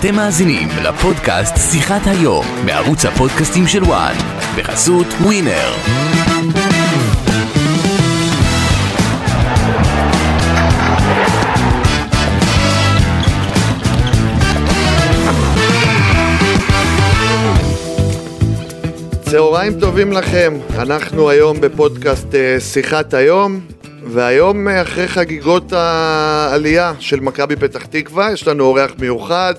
אתם מאזינים לפודקאסט שיחת היום בערוץ הפודקאסטים של וואן בחסות ווינר. צהריים טובים לכם, אנחנו היום בפודקאסט אה, שיחת היום והיום אה, אחרי חגיגות העלייה של מכבי פתח תקווה יש לנו אורח מיוחד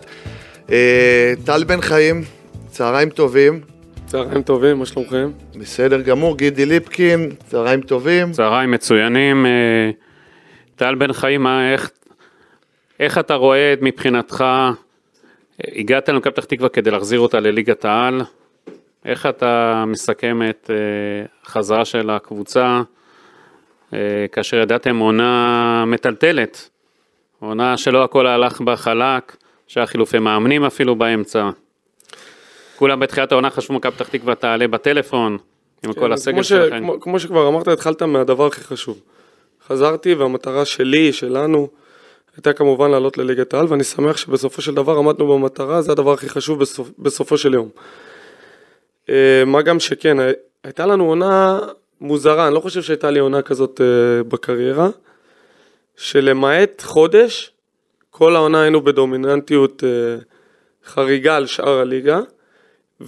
טל בן חיים, צהריים טובים צהריים טובים, מה שלומכם? בסדר גמור, גידי ליפקין, צהריים טובים צהריים מצוינים. אה, טל בן חיים, מה, איך, איך אתה רואה מבחינתך, אה, הגעת למכבי פתח תקווה כדי להחזיר אותה לליגת העל, איך אתה מסכם את אה, החזרה של הקבוצה, אה, כאשר ידעתם עונה מטלטלת, עונה שלא הכל הלך בה חלק, שהיה חילופי מאמנים אפילו באמצע. כולם בתחילת העונה חשבו מכבי פתח תקווה תעלה בטלפון, עם כל כן, הסגל כמו ש- שלכם. כמו, כמו שכבר אמרת, התחלת מהדבר הכי חשוב. חזרתי והמטרה שלי, שלנו, הייתה כמובן לעלות לליגת העל, ואני שמח שבסופו של דבר עמדנו במטרה, זה הדבר הכי חשוב בסופ, בסופו של יום. אה, מה גם שכן, הי- הייתה לנו עונה מוזרה, אני לא חושב שהייתה לי עונה כזאת אה, בקריירה, שלמעט חודש, כל העונה היינו בדומיננטיות אה, חריגה על שאר הליגה.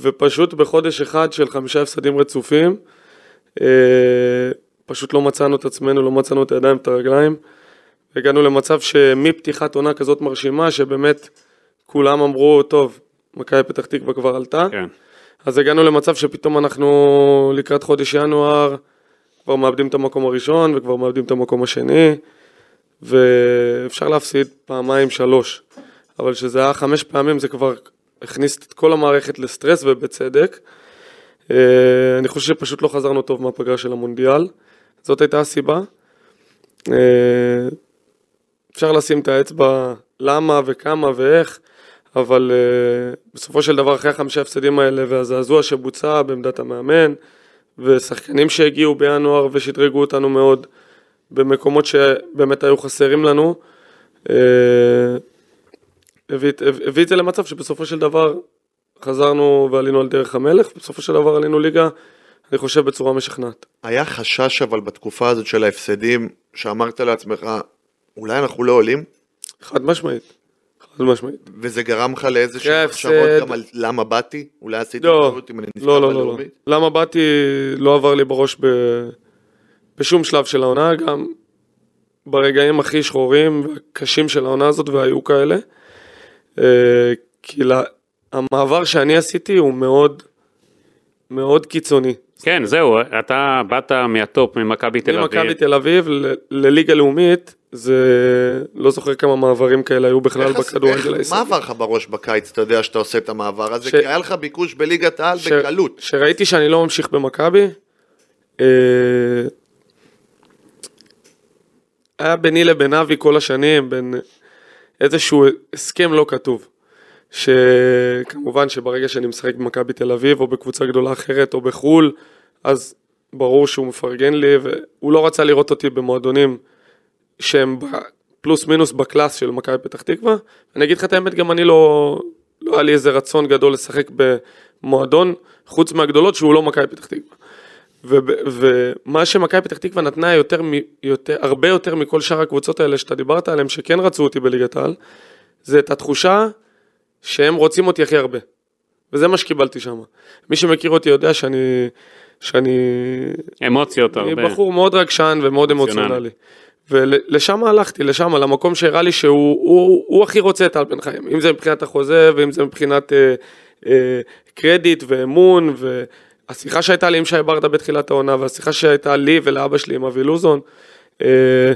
ופשוט בחודש אחד של חמישה הפסדים רצופים, אה, פשוט לא מצאנו את עצמנו, לא מצאנו את הידיים ואת הרגליים. הגענו למצב שמפתיחת עונה כזאת מרשימה, שבאמת כולם אמרו, טוב, מכבי פתח תקווה כבר עלתה, כן. אז הגענו למצב שפתאום אנחנו לקראת חודש ינואר, כבר מאבדים את המקום הראשון וכבר מאבדים את המקום השני, ואפשר להפסיד פעמיים שלוש, אבל שזה היה חמש פעמים זה כבר הכניס את כל המערכת לסטרס ובצדק. אה, אני חושב שפשוט לא חזרנו טוב מהפגרה של המונדיאל, זאת הייתה הסיבה. אה, אפשר לשים את האצבע למה וכמה ואיך, אבל uh, בסופו של דבר אחרי החמישה הפסדים האלה והזעזוע שבוצע בעמדת המאמן ושחקנים שהגיעו בינואר ושדרגו אותנו מאוד במקומות שבאמת היו חסרים לנו, uh, הביא, הביא את זה למצב שבסופו של דבר חזרנו ועלינו על דרך המלך, ובסופו של דבר עלינו ליגה, אני חושב בצורה משכנעת. היה חשש אבל בתקופה הזאת של ההפסדים שאמרת לעצמך אולי אנחנו לא עולים חד משמעית, חד משמעית. וזה גרם לך לאיזשהו אחרי מחשבות גם על למה באתי? אולי עשיתי לא, טעות אם אני נזכר לא, לא, לא, לא. למה באתי לא עבר לי בראש ב... בשום שלב של העונה, גם ברגעים הכי שחורים והקשים של העונה הזאת, והיו כאלה. אה, כי לה... המעבר שאני עשיתי הוא מאוד, מאוד קיצוני. כן, זהו, אתה באת מהטופ, ממכבי תל אביב. ממכבי תל אביב ל- לליגה לאומית, זה לא זוכר כמה מעברים כאלה היו בכלל בכדורגל הישראלי. מה עבר לך בראש בקיץ, אתה יודע שאתה עושה את המעבר הזה? ש- כי היה לך ביקוש בליגת העל ש- בקלות. שראיתי שאני לא ממשיך במכבי, אה, היה ביני לבין אבי כל השנים, בין איזשהו הסכם לא כתוב. שכמובן שברגע שאני משחק במכבי תל אביב או בקבוצה גדולה אחרת או בחו"ל, אז ברור שהוא מפרגן לי והוא לא רצה לראות אותי במועדונים שהם פלוס מינוס בקלאס של מכבי פתח תקווה. אני אגיד לך את האמת, גם אני לא, לא היה לי איזה רצון גדול לשחק במועדון, חוץ מהגדולות שהוא לא מכבי פתח תקווה. ומה שמכבי פתח תקווה נתנה יותר, יותר, הרבה יותר מכל שאר הקבוצות האלה שאתה דיברת עליהן, שכן רצו אותי בליגת העל, זה את התחושה שהם רוצים אותי הכי הרבה. וזה מה שקיבלתי שם. מי שמכיר אותי יודע שאני, שאני אמוציות אני הרבה. בחור מאוד רגשן ומאוד אמוציונלי. ולשם הלכתי, לשם, למקום שהראה לי שהוא הוא, הוא הכי רוצה את טל בן חיים. אם זה מבחינת החוזה ואם זה מבחינת אה, אה, קרדיט ואמון והשיחה שהייתה לי עם שי ברדה בתחילת העונה והשיחה שהייתה לי ולאבא שלי עם אבי לוזון. אה,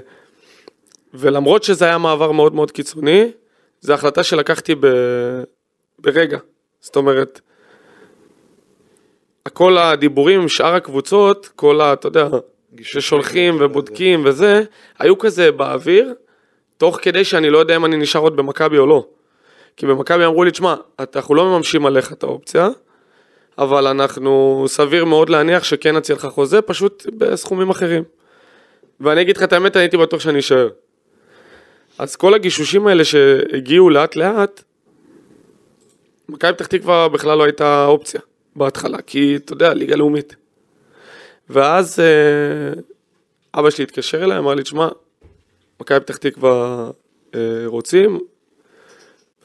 ולמרות שזה היה מעבר מאוד מאוד קיצוני, זו החלטה שלקחתי ב, ברגע. זאת אומרת, כל הדיבורים עם שאר הקבוצות, כל ה... אתה יודע, ששולחים ובודקים וזה, היו כזה באוויר, תוך כדי שאני לא יודע אם אני נשאר עוד במכבי או לא. כי במכבי אמרו לי, תשמע, אנחנו לא מממשים עליך את האופציה, אבל אנחנו, סביר מאוד להניח שכן נציע לך חוזה, פשוט בסכומים אחרים. ואני אגיד לך את האמת, אני הייתי בטוח שאני אשאר. אז כל הגישושים האלה שהגיעו לאט לאט, מכבי פתח תקווה בכלל לא הייתה אופציה בהתחלה, כי אתה יודע, ליגה לאומית. ואז אה, אבא שלי התקשר אליי, אמר לי, תשמע, מכבי פתח תקווה אה, רוצים.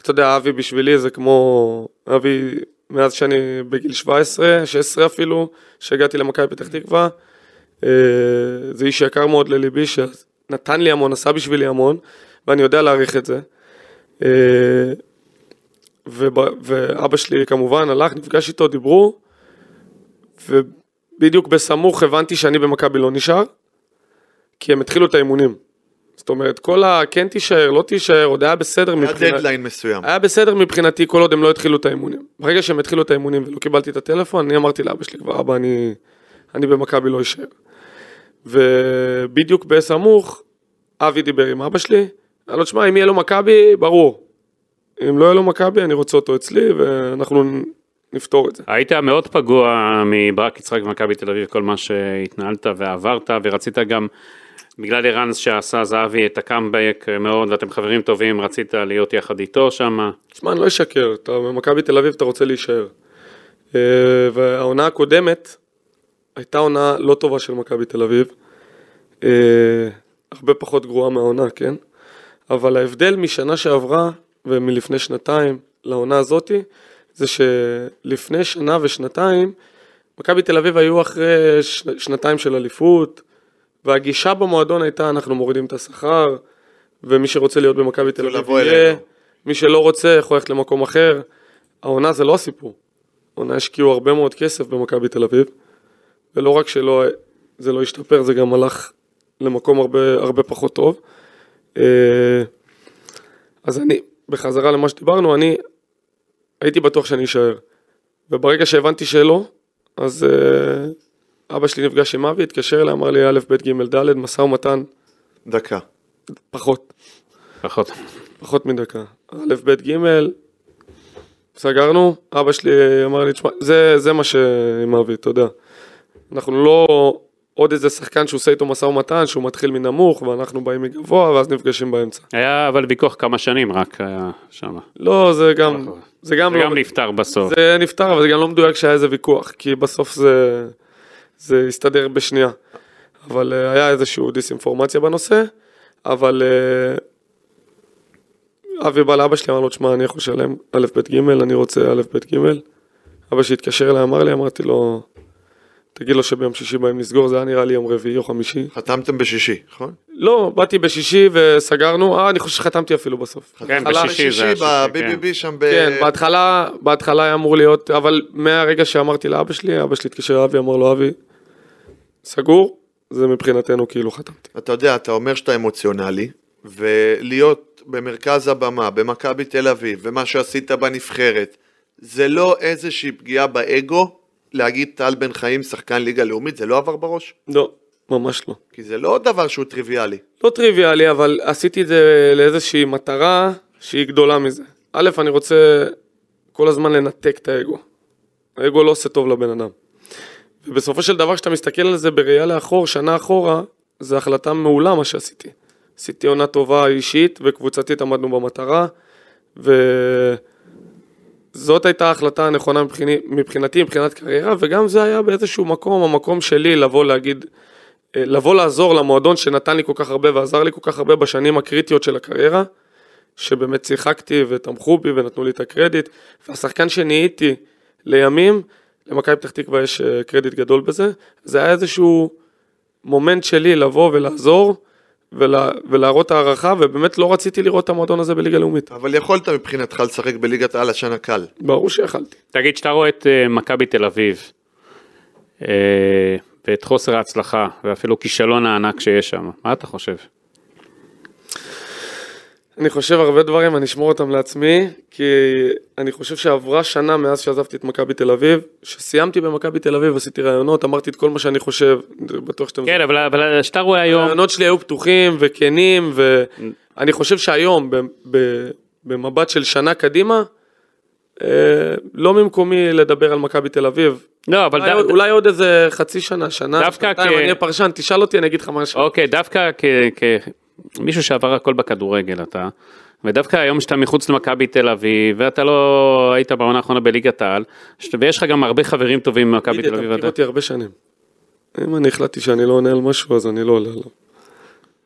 אתה יודע, אבי בשבילי זה כמו, אבי, מאז שאני בגיל 17, 16 אפילו, שהגעתי למכבי פתח תקווה, אה, זה איש יקר מאוד לליבי, שנתן לי המון, עשה בשבילי המון, ואני יודע להעריך את זה. אה, ואבא שלי כמובן הלך, נפגש איתו, דיברו, ובדיוק בסמוך הבנתי שאני במכבי לא נשאר, כי הם התחילו את האימונים. זאת אומרת, כל ה... כן תישאר, לא תישאר, עוד היה בסדר היה מבחינת... דדליין מסוים. היה בסדר מבחינתי כל עוד הם לא התחילו את האימונים. ברגע שהם התחילו את האימונים ולא קיבלתי את הטלפון, אני אמרתי לאבא שלי כבר, אבא, אני, אני במכבי לא אשאר. ובדיוק בסמוך, אבי דיבר עם אבא שלי, אמר לו, תשמע, אם יהיה לו מכבי, ברור. אם לא יהיה לו מכבי, אני רוצה אותו אצלי, ואנחנו נפתור את זה. היית מאוד פגוע מברק יצחק במכבי תל אביב, כל מה שהתנהלת ועברת, ורצית גם, בגלל ערן שעשה זהבי את הקאמבק מאוד, ואתם חברים טובים, רצית להיות יחד איתו שם. תשמע, אני לא אשקר, אתה במכבי תל אביב אתה רוצה להישאר. אה, והעונה הקודמת הייתה עונה לא טובה של מכבי תל אביב. אה, הרבה פחות גרועה מהעונה, כן? אבל ההבדל משנה שעברה ומלפני שנתיים לעונה הזאתי, זה שלפני שנה ושנתיים, מכבי תל אביב היו אחרי. שנתיים של אליפות, והגישה במועדון הייתה אנחנו מורידים את השכר, ומי שרוצה להיות במכבי תל אביב יהיה. מי שלא רוצה יכול ללכת למקום אחר. העונה זה לא הסיפור. העונה השקיעו הרבה מאוד כסף במכבי תל אביב, ולא רק שלא, זה לא השתפר, זה גם הלך למקום הרבה, הרבה פחות טוב. אה, אז אני, בחזרה למה שדיברנו, אני הייתי בטוח שאני אשאר. וברגע שהבנתי שלא, אז אה, אבא שלי נפגש עם אבי, התקשר אליי, אמר לי א', ב', ג', ד', משא ומתן, דקה. פחות, פחות. פחות מדקה. א', ב', ג', סגרנו, אבא שלי אמר לי, תשמע, זה, זה מה שעם אבי, אתה יודע. אנחנו לא עוד איזה שחקן שעושה איתו משא ומתן, שהוא מתחיל מנמוך, ואנחנו באים מגבוה, ואז נפגשים באמצע. היה אבל ויכוח כמה שנים רק היה שם. לא, זה גם, זה גם זה לא, גם נפתר בסוף. זה נפתר, אבל זה גם לא מדויק שהיה איזה ויכוח, כי בסוף זה, זה הסתדר בשנייה. אבל אה, היה איזושהי דיסאינפורמציה בנושא, אבל אה, אבי בא לאבא שלי, אמר לו, תשמע, אני יכול לשלם א', ב', ג', אני רוצה א', ב', ג'. אבא שלי התקשר אליי, אמר לי, אמרתי לו, תגיד לו שביום שישי באים לסגור, זה היה נראה לי יום רביעי או חמישי. חתמתם בשישי, נכון? לא, באתי בשישי וסגרנו, אה, אני חושב שחתמתי אפילו בסוף. כן, בשישי זה היה שישי, כן. ב-BBB שם ב... כן, בהתחלה, בהתחלה היה אמור להיות, אבל מהרגע שאמרתי לאבא שלי, אבא שלי התקשר לאבי, אמר לו, אבי, סגור, זה מבחינתנו כאילו חתמתי. אתה יודע, אתה אומר שאתה אמוציונלי, ולהיות במרכז הבמה, במכבי תל אביב, ומה שעשית בנבחרת, זה לא איזושהי פגיעה באגו להגיד טל בן חיים שחקן ליגה לאומית, זה לא עבר בראש? לא, ממש לא. כי זה לא דבר שהוא טריוויאלי. לא טריוויאלי, אבל עשיתי את זה לאיזושהי מטרה שהיא גדולה מזה. א', אני רוצה כל הזמן לנתק את האגו. האגו לא עושה טוב לבן אדם. ובסופו של דבר, כשאתה מסתכל על זה בראייה לאחור, שנה אחורה, זו החלטה מעולה מה שעשיתי. עשיתי עונה טובה אישית וקבוצתית עמדנו במטרה, וזאת הייתה ההחלטה הנכונה מבחיני, מבחינתי, מבחינת קריירה, וגם זה היה באיזשהו מקום, המקום שלי לבוא להגיד, לבוא לעזור למועדון שנתן לי כל כך הרבה ועזר לי כל כך הרבה בשנים הקריטיות של הקריירה, שבאמת שיחקתי ותמכו בי ונתנו לי את הקרדיט, והשחקן שנהייתי לימים, למכבי פתח תקווה יש אה, קרדיט גדול בזה, זה היה איזשהו מומנט שלי לבוא ולעזור ולה, ולהראות הערכה, ובאמת לא רציתי לראות את המועדון הזה בליגה לאומית. אבל יכולת מבחינתך לשחק בליגת העל השנה קל. ברור שיכלתי. תגיד, שאתה רואה את אה, מכבי תל אביב, אה, ואת חוסר ההצלחה, ואפילו כישלון הענק שיש שם, מה אתה חושב? אני חושב הרבה דברים, אני אשמור אותם לעצמי, כי אני חושב שעברה שנה מאז שעזבתי את מכבי תל אביב, שסיימתי במכבי תל אביב, עשיתי ראיונות, אמרתי את כל מה שאני חושב, בטוח שאתם... כן, אבל אבל שאתה רואה היום, הרעיונות שלי היו פתוחים וכנים, ואני חושב שהיום, ב- ב- במבט של שנה קדימה, אה, לא ממקומי לדבר על מכבי תל אביב. לא, אבל אולי, ד- אולי עוד איזה חצי שנה, שנה, שנתיים, כ- אני אהיה פרשן, תשאל אותי, אני אגיד לך מה ש... אוקיי, דווקא כמישהו שעבר הכל בכדורגל אתה, ודווקא היום שאתה מחוץ למכבי תל אביב, ואתה לא היית בעונה האחרונה בליגת העל, ויש לך גם הרבה חברים טובים ממכבי תל אתה אביב. מכיר ואתה- אותי הרבה שנים. אם אני החלטתי שאני לא עונה על משהו, אז אני לא עונה עליו.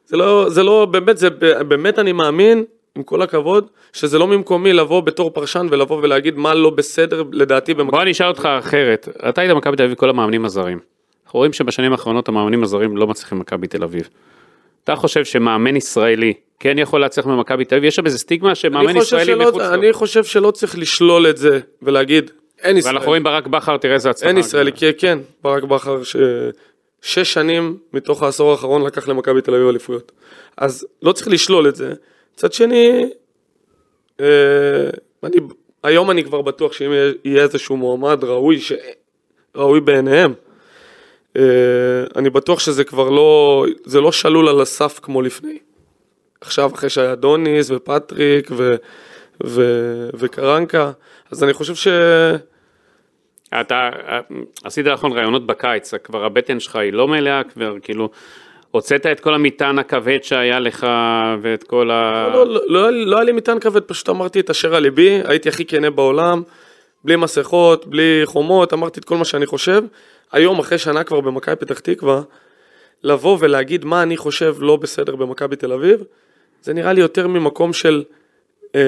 זה לא, זה לא, באמת, זה, באמת אני מאמין, עם כל הכבוד, שזה לא ממקומי לבוא בתור פרשן ולבוא ולהגיד מה לא בסדר לדעתי במכבי. בוא אני אשאל אותך אחרת, אתה היית במכבי תל אביב כל המאמנים הזרים. אנחנו רואים שבשנים האחרונות המאמנים הזרים לא מצליחים במכבי תל אביב. אתה חושב שמאמן ישראלי כן יכול להצליח במכבי תל אביב? יש שם איזה סטיגמה שמאמן ישראלי שלא- מחוץ לו. אני חושב שלא צריך לשלול את זה ולהגיד, אין ישראלי. ואנחנו רואים ברק בכר, תראה איזה הצלחה. אין ישראלי, כי כן, ברק בכר ששש שנים מתוך העשור האחרון לקח למכבי תל אביב אליפויות. אז לא צריך לשלול את זה. מצד שני, אה, אני, היום אני כבר בטוח שאם יהיה- איזשהו מועמד ראוי, ש... ראוי בעיניהם, אני בטוח שזה כבר לא, זה לא שלול על הסף כמו לפני. עכשיו, אחרי שהיה דוניס ופטריק ו... ו... וקרנקה, אז אני חושב ש... אתה אה, עשית נכון ראיונות בקיץ, כבר הבטן שלך היא לא מלאה, כבר כאילו הוצאת את כל המטען הכבד שהיה לך ואת כל ה... לא, לא, לא, לא היה לי מטען כבד, פשוט אמרתי את אשר על ליבי, הייתי הכי כנה בעולם, בלי מסכות, בלי חומות, אמרתי את כל מה שאני חושב. היום, אחרי שנה כבר במכבי פתח תקווה, לבוא ולהגיד מה אני חושב לא בסדר במכבי תל אביב, זה נראה לי יותר ממקום של אה,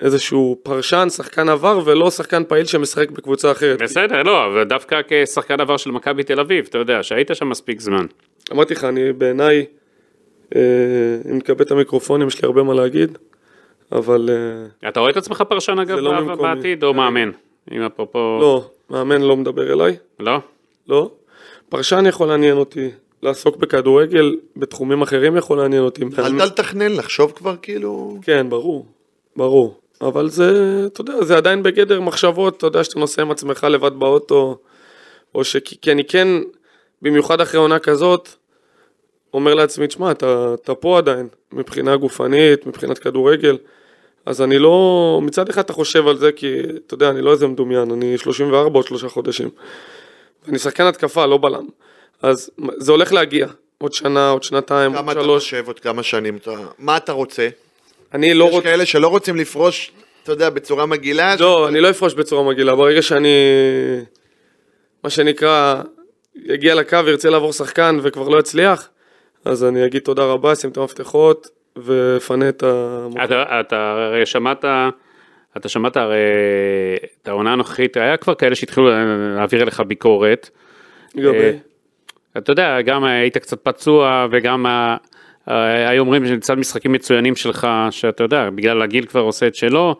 איזשהו פרשן, שחקן עבר, ולא שחקן פעיל שמשחק בקבוצה אחרת. בסדר, לא, אבל דווקא כשחקן עבר של מכבי תל אביב, אתה יודע, שהיית שם מספיק זמן. אמרתי לך, אני בעיניי, אה, אם נקבל את המיקרופונים, יש לי הרבה מה להגיד, אבל אה, אתה רואה את עצמך פרשן אגב לא. בעתיד, או מאמן? אם אפרופו... לא, מאמן לא מדבר אליי. לא? לא. פרשן יכול לעניין אותי, לעסוק בכדורגל, בתחומים אחרים יכול לעניין אותי. התחלת לתכנן, לחשוב כבר כאילו... כן, ברור, ברור. אבל זה, אתה יודע, זה עדיין בגדר מחשבות, אתה יודע שאתה נוסע עם עצמך לבד באוטו, או ש... כי אני כן, במיוחד אחרי עונה כזאת, אומר לעצמי, תשמע, אתה, אתה פה עדיין, מבחינה גופנית, מבחינת כדורגל, אז אני לא, מצד אחד אתה חושב על זה, כי אתה יודע, אני לא איזה מדומיין, אני 34 עוד שלושה חודשים. ואני שחקן התקפה, לא בלם. אז זה הולך להגיע, עוד שנה, עוד שנתיים, עוד כמה אתה שלוש. חושב עוד כמה שנים? אתה- מה אתה רוצה? אני לא יש רוצה... כאלה שלא רוצים לפרוש, אתה יודע, בצורה מגעילה. לא, אני לא אפרוש בצורה מגעילה. ברגע שאני, מה שנקרא, יגיע לקו וירצה לעבור שחקן וכבר לא יצליח, אז אני אגיד תודה רבה, שים את המפתחות ואפנה את המקום. אתה, אתה הרי שמעת, אתה שמעת הרי את העונה הנוכחית, היה כבר כאלה שהתחילו להעביר אליך ביקורת. אה, אתה יודע, גם היית קצת פצוע וגם אה, היו אומרים שלצד משחקים מצוינים שלך, שאתה יודע, בגלל הגיל כבר עושה את שלו,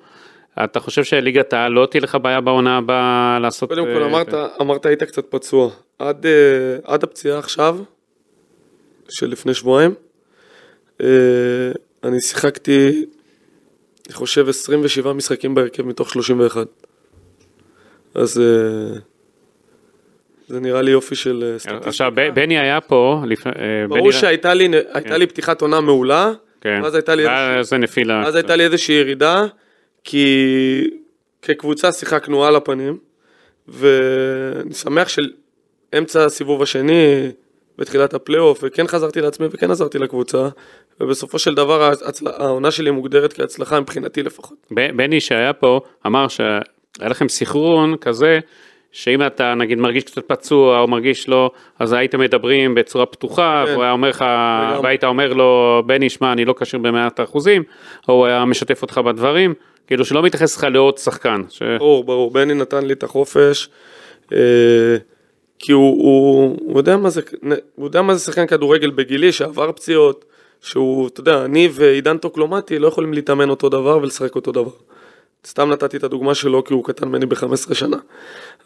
אתה חושב שליגת העל לא תהיה לך בעיה בעונה הבאה לעשות... קודם כל אה, אמרת, אמרת היית קצת פצוע. עד, עד הפציעה עכשיו, של לפני שבועיים, אני שיחקתי, אני חושב 27 משחקים בהרכב מתוך 31. אז אה, זה נראה לי יופי של אה, סטטיסטיקה. עכשיו, בני היה פה. אה, ברור שהייתה לי, הייתה לי פתיחת עונה מעולה, כן. ואז הייתה לי נפילה. אז הייתה לי איזושהי ירידה, כי כקבוצה שיחקנו על הפנים, ואני שמח שאמצע הסיבוב השני, בתחילת הפלייאוף, וכן חזרתי לעצמי וכן עזרתי לקבוצה, ובסופו של דבר ההצל... העונה שלי מוגדרת כהצלחה מבחינתי לפחות. בני שהיה פה אמר שהיה לכם סינכרון כזה שאם אתה נגיד מרגיש קצת פצוע או מרגיש לא אז הייתם מדברים בצורה פתוחה כן. והוא היה אומר לך. והיית אומר לו בני שמע אני לא כשיר במאת האחוזים או הוא היה משתף אותך בדברים כאילו שלא מתייחס לך לעוד שחקן. ש... ברור, ברור, בני נתן לי את החופש, אה, כי הוא, הוא, הוא, יודע זה, הוא יודע מה זה שחקן כדורגל בגילי, שעבר פציעות, שהוא, אתה יודע, אני ועידן טוקלומטי לא יכולים להתאמן אותו דבר ולשחק אותו דבר. סתם נתתי את הדוגמה שלו כי הוא קטן ממני ב-15 שנה.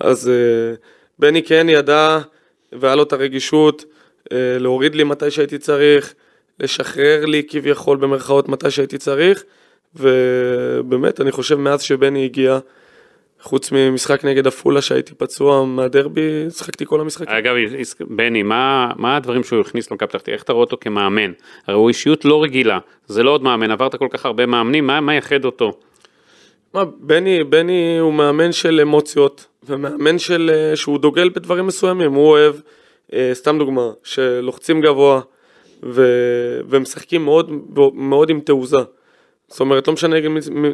אז אה, בני כן ידע, והיה לו את הרגישות, אה, להוריד לי מתי שהייתי צריך, לשחרר לי כביכול במרכאות מתי שהייתי צריך, ובאמת, אני חושב מאז שבני הגיע, חוץ ממשחק נגד עפולה שהייתי פצוע מהדרבי, שיחקתי כל המשחקים. אגב, בני, מה, מה הדברים שהוא הכניס למכבי פתח תקווה? איך אתה רואה אותו כמאמן? הרי הוא אישיות לא רגילה, זה לא עוד מאמן, עברת כל כך הרבה מאמנים, מה, מה יחד אותו? מה, בני, בני הוא מאמן של אמוציות, ומאמן של, אה, שהוא דוגל בדברים מסוימים, הוא אוהב, אה, סתם דוגמה, שלוחצים גבוה, ו, ומשחקים מאוד, מאוד עם תעוזה. זאת אומרת, לא משנה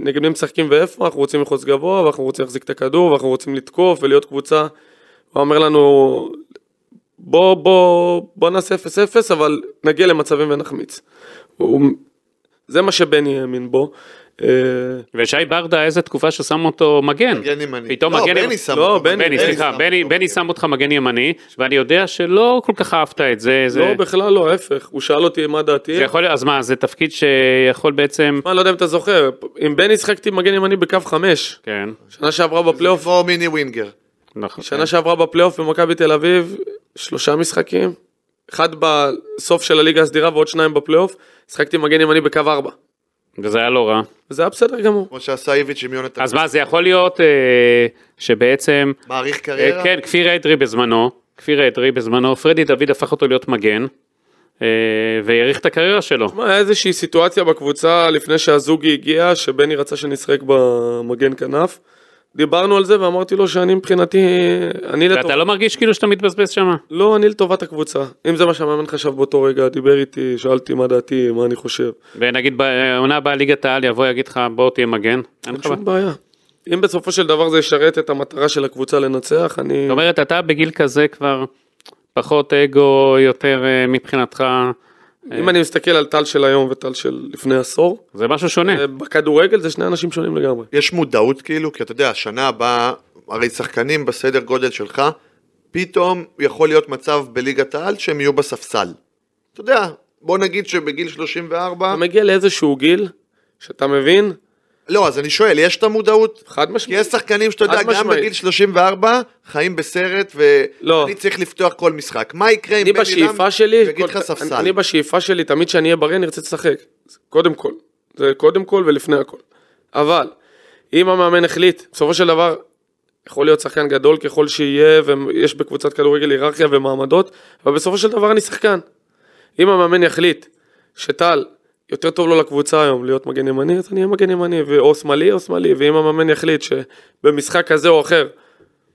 נגד מי- משחקים ואיפה, אנחנו רוצים ללחוץ גבוה, ואנחנו רוצים להחזיק את הכדור, ואנחנו רוצים לתקוף ולהיות קבוצה. הוא אומר לנו, בוא, בוא, בוא נעשה 0-0, אבל נגיע למצבים ונחמיץ. הוא, זה מה שבני האמין בו. אה, ושי ברדה, איזה תקופה ששם אותו מגן. מגן ימני. פתאום לא, מגן בני ימני. שם לא, אותו. בני, בני, סליחה, שם בני. בני שם אותך מגן ימני, ואני יודע שלא כל כך אהבת את זה. זה, לא, בכלל לא, ההפך. הוא שאל אותי מה דעתי. זה יכול אז מה, זה תפקיד שיכול בעצם, מה, אני לא יודע אם אתה זוכר, עם בני שיחקתי מגן ימני בקו 5. כן, שנה שעברה בפלייאוף, כמו מיני ווינגר. נכון. שנה שעברה בפלייאוף במכבי תל אביב, שלושה משחקים. אחד בסוף של הליגה הסדירה ועוד שניים בפלייאוף. שיחקתי מגן ימני בקו 4. וזה היה לא רע. וזה היה בסדר גמור. כמו שעשה איביץ' עם יונתן. אז מה, זה יכול להיות אה, שבעצם, מעריך אה, קריירה? כן, כפיר אדרי בזמנו, כפיר אדרי בזמנו, פרדי דוד הפך אותו להיות מגן, אה, והאריך את הקריירה שלו. מה, היה איזושהי סיטואציה בקבוצה לפני שהזוגי הגיע, שבני רצה שנשחק במגן כנף. דיברנו על זה ואמרתי לו שאני מבחינתי, אני לטוב... ואתה לא מרגיש כאילו שאתה מתבזבז שם? לא, אני לטובת הקבוצה. אם זה מה שהמאמן חשב באותו רגע, דיבר איתי, שאלתי מה דעתי, מה אני חושב. ונגיד בעונה הבאה ליגת העל יבוא יגיד לך בוא תהיה מגן, אין. שום בעיה. אם בסופו של דבר זה ישרת את המטרה של הקבוצה לנצח, אני... זאת אומרת, אתה בגיל כזה כבר פחות אגו, יותר אה, מבחינתך, אם אני מסתכל על טל של היום וטל של לפני עשור, זה משהו שונה. אה, בכדורגל זה שני אנשים שונים לגמרי. יש מודעות כאילו, כי אתה יודע, השנה הבאה, הרי שחקנים בסדר גודל שלך, פתאום יכול להיות מצב בליגת העל שהם יהיו בספסל. אתה יודע, בוא נגיד שבגיל 34, אתה מגיע לאיזשהו גיל, שאתה מבין, לא, אז אני שואל, יש את המודעות? חד כי משמעית. יש שחקנים שאתה יודע, חד גם משמעית. בגיל 34, חיים בסרט, לא. ואני צריך לפתוח כל משחק. מה יקרה אם לם שלי, יגיד לך ספסל? אני בשאיפה שלי, תמיד שאני אהיה בריא, אני ארצה לשחק. קודם כל. זה קודם כל ולפני הכל. אבל, אם המאמן החליט, בסופו של דבר, יכול להיות שחקן גדול ככל שיהיה, ויש בקבוצת כדורגל היררכיה ומעמדות, אבל בסופו של דבר אני שחקן. אם המאמן יחליט שטל, יותר טוב לו לקבוצה היום להיות מגן ימני, אז אני אהיה מגן ימני, או שמאלי או שמאלי, ואם המאמן יחליט שבמשחק כזה או אחר,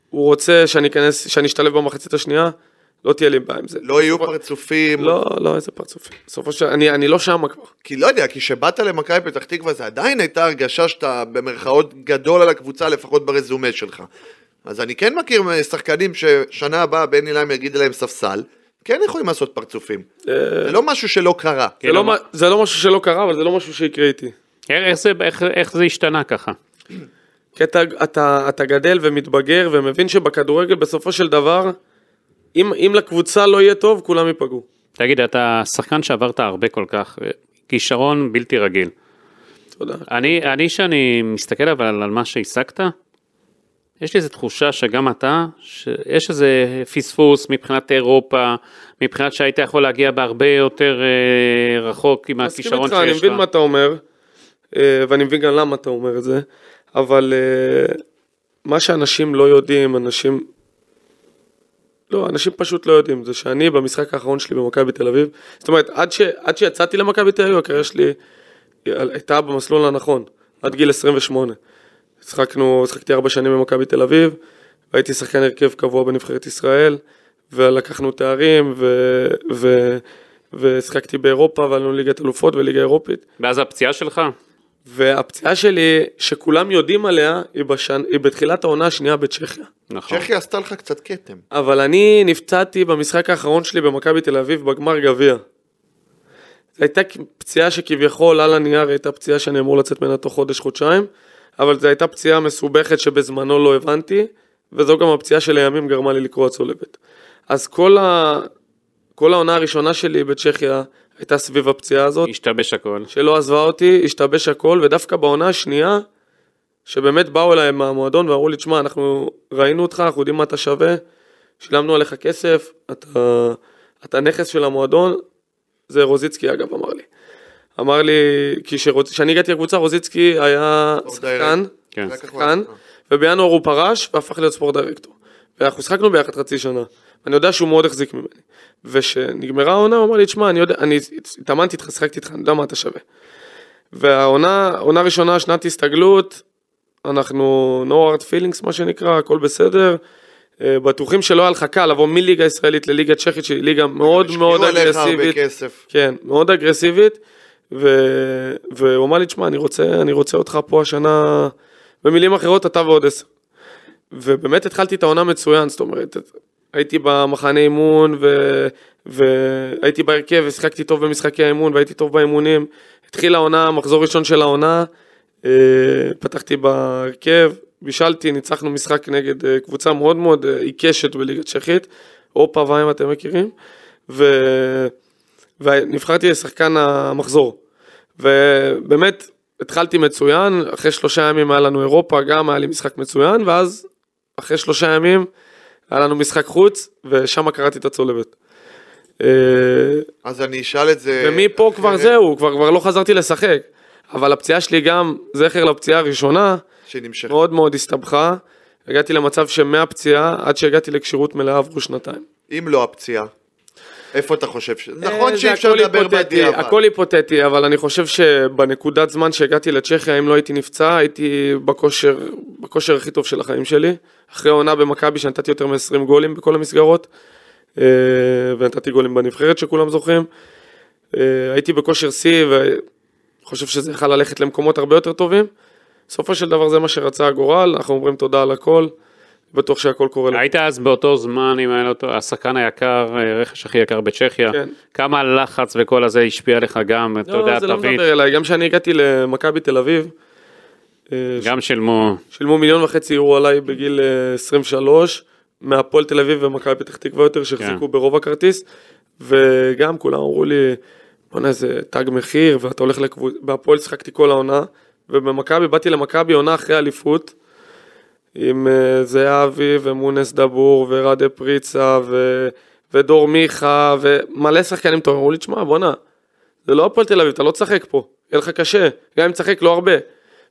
הוא רוצה שאני אכנס, שאני אשתלב במחצית השנייה, לא תהיה לי בעיה עם זה. לא יהיו פרצופים. לא, לא, איזה פרצופים. בסופו של... אני, אני לא שם כבר. כי לא יודע, כי כשבאת למכבי פתח תקווה זה עדיין הייתה הרגשה שאתה במרכאות גדול על הקבוצה, לפחות ברזומה שלך. אז אני כן מכיר שחקנים ששנה הבאה בני להם יגיד להם ספסל, כן יכולים לעשות פרצופים. זה לא משהו שלא קרה. זה לא, זה לא משהו שלא קרה, אבל זה לא משהו שיקרה איתי. איך- זה- איך- איך זה השתנה ככה? כי אתה, אתה, אתה גדל ומתבגר ומבין שבכדורגל בסופו של דבר, אם, אם לקבוצה לא יהיה טוב, כולם ייפגעו. תגיד, אתה שחקן שעברת הרבה כל כך, אה, כישרון בלתי רגיל. תודה. אני, אני שאני מסתכל אבל על מה שהשגת, יש לי איזו תחושה שגם אתה, שיש איזה פספוס מבחינת אירופה, מבחינת שהיית יכול להגיע בהרבה יותר אה, רחוק עם הכישרון איתך, אני שיש מבין מה לך. אתה אומר, אה, ואני מבין גם למה אתה אומר את זה, אבל אה, מה שאנשים לא יודעים, אנשים... לא, אנשים פשוט לא יודעים, זה שאני במשחק האחרון שלי במכבי תל אביב, זאת אומרת, עד, ש, עד שיצאתי למכבי תל אביב, הקריירה שלי הייתה במסלול הנכון, עד גיל 28. שחקנו, שחקתי ארבע שנים במכבי תל אביב, והייתי שחקן הרכב קבוע בנבחרת ישראל, ולקחנו תארים, ו, ו, ושיחקתי באירופה, ועלינו ליגת אלופות וליגה אירופית. ואז הפציעה שלך, והפציעה שלי, שכולם יודעים עליה, היא, בשנ... היא בתחילת העונה השנייה בצ'כיה. נכון. צ'כיה עשתה לך קצת כתם. אבל אני נפצעתי במשחק האחרון שלי במכבי תל אביב בגמר גביע. זו הייתה פציעה שכביכול על הנייר הייתה פציעה שאני אמור לצאת ממנה תוך חודש-חודשיים, אבל זו הייתה פציעה מסובכת שבזמנו לא הבנתי, וזו גם הפציעה שלימים גרמה לי לקרוע צולבת. אז כל, ה... כל העונה הראשונה שלי בצ'כיה הייתה סביב הפציעה הזאת. השתבש הכל. שלא עזבה אותי, השתבש הכל, ודווקא בעונה השנייה, שבאמת באו אליי מהמועדון ואמרו לי, תשמע, אנחנו ראינו אותך, אנחנו יודעים מה אתה שווה, שילמנו עליך כסף, אתה, אתה נכס של המועדון, זה רוזיצקי אגב אמר לי. אמר לי, כי כשאני הגעתי לקבוצה, רוזיצקי היה שחקן, כן. שחקן. ובינואר הוא פרש והפך להיות ספורט דירקטור. ואנחנו שחקנו ביחד חצי שנה. אני יודע שהוא מאוד החזיק ממני. וכשנגמרה העונה הוא אמר לי, תשמע, אני יודע, אני התאמנתי איתך, שיחקתי איתך, אני יודע מה אתה שווה. והעונה, עונה ראשונה, שנת הסתגלות, אנחנו no hard feelings מה שנקרא, הכל בסדר. אה, בטוחים שלא היה לך קל לבוא מליגה ישראלית לליגה צ'כית שהיא ליגה מאוד מאוד אגרסיבית. כן, מאוד אגרסיבית, ו... והוא אמר לי, תשמע, אני רוצה, אני רוצה אותך פה השנה, במילים אחרות, אתה ועוד עשר. ובאמת התחלתי את העונה מצוין, זאת אומרת, הייתי במחנה אימון, ו... והייתי בהרכב, ושיחקתי טוב במשחקי האימון, והייתי טוב באימונים. התחילה העונה, מחזור ראשון של העונה, אה, פתחתי בהרכב, בישלתי, ניצחנו משחק נגד אה, קבוצה מאוד מאוד אה, עיקשת בליגה צ'כית, אופה ואם אתם מכירים, ו... ונבחרתי לשחקן המחזור. ובאמת, התחלתי מצוין, אחרי שלושה ימים היה לנו אירופה, גם היה לי משחק מצוין, ואז אחרי שלושה ימים היה לנו משחק חוץ, ושם קראתי את הצולבת. אה, אז אני אשאל את זה... ומפה כבר אחרת, זהו, כבר, כבר לא חזרתי לשחק. אבל הפציעה שלי גם, זכר לפציעה הראשונה, שנמשך. מאוד מאוד הסתבכה. הגעתי למצב שמהפציעה עד שהגעתי לכשירות מלאה עברו שנתיים. אם לא הפציעה, איפה אתה חושב ש... אה, נכון שאי אפשר לדבר בדיעבד. הכל היפותטי, אבל אני חושב שבנקודת זמן שהגעתי לצ'כיה, אם לא הייתי נפצע, הייתי בכושר, בכושר הכי טוב של החיים שלי. אחרי עונה במכבי שנתתי יותר מ-20 גולים בכל המסגרות, אה, ונתתי גולים בנבחרת שכולם זוכרים. אה, הייתי בכושר שיא, וחושב שזה יכול ללכת למקומות הרבה יותר טובים. בסופו של דבר זה מה שרצה הגורל, אנחנו אומרים תודה על הכל, בטוח שהכל קורה. היית אז באותו זמן, אם היה לו אותו, השחקן היקר, אה, רכש הכי יקר בצ'כיה, כן. כמה הלחץ וכל הזה השפיע עליך גם, אתה יודע, לא, זה לא מדבר אליי, גם כשאני הגעתי למכבי תל אביב, אה, גם שילמו, שילמו מיליון וחצי יורו עליי בגיל אה, 23, מהפועל תל אביב ומכבי פתח תקווה יותר, שהחזיקו כן. ברוב הכרטיס, וגם כולם אמרו לי, בוא'נה זה תג מחיר, ואתה הולך לקבוצה, בהפועל שיחקתי כל העונה, ובמכבי, באתי למכבי עונה אחרי אליפות, עם אה, זהבי ומונס דבור ורדה פריצה ו... ודור מיכה ומלא שחקנים טובים, אמרו לי, תשמע, בוא'נה, זה לא הפועל תל אביב, אתה לא תשחק פה, יהיה לך קשה, גם אם תשחק לא הרבה.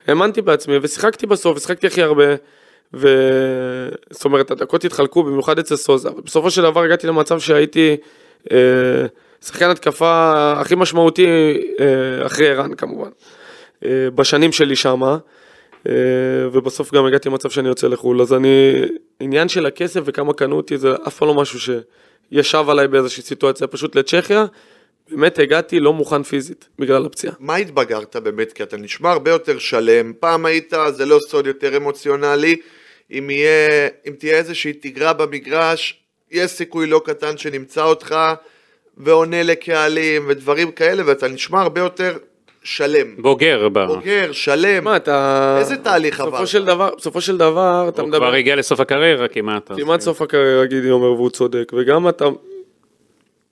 האמנתי בעצמי ושיחקתי בסוף, ושיחקתי הכי הרבה, ו... זאת אומרת, הדקות התחלקו, במיוחד אצל סוזה, אבל בסופו של דבר הגעתי למצב שהייתי אה, שחקן התקפה הכי משמעותי אה, אחרי ערן כמובן, אה, בשנים שלי שמה. אה, ובסוף גם הגעתי למצב שאני יוצא לחו"ל, אז אני, עניין של הכסף וכמה קנו אותי זה אף פעם לא משהו שישב עליי באיזושהי סיטואציה, פשוט לצ'כיה, באמת הגעתי לא מוכן פיזית בגלל הפציעה. מה התבגרת באמת? כי אתה נשמע הרבה יותר שלם. פעם היית, זה לא סוד יותר אמוציונלי. אם, יהיה, אם תהיה איזושהי תגרה במגרש, יש סיכוי לא קטן שנמצא אותך ועונה לקהלים ודברים כאלה, ואתה נשמע הרבה יותר שלם. בוגר, ב- בוגר, שלם. מה אתה... איזה תהליך עברת? של דבר, בסופו של דבר, אתה הוא מדבר... כבר הגיע לסוף הקריירה כמעט. כמעט סוף הקריירה גידי אומר והוא צודק, וגם אתה,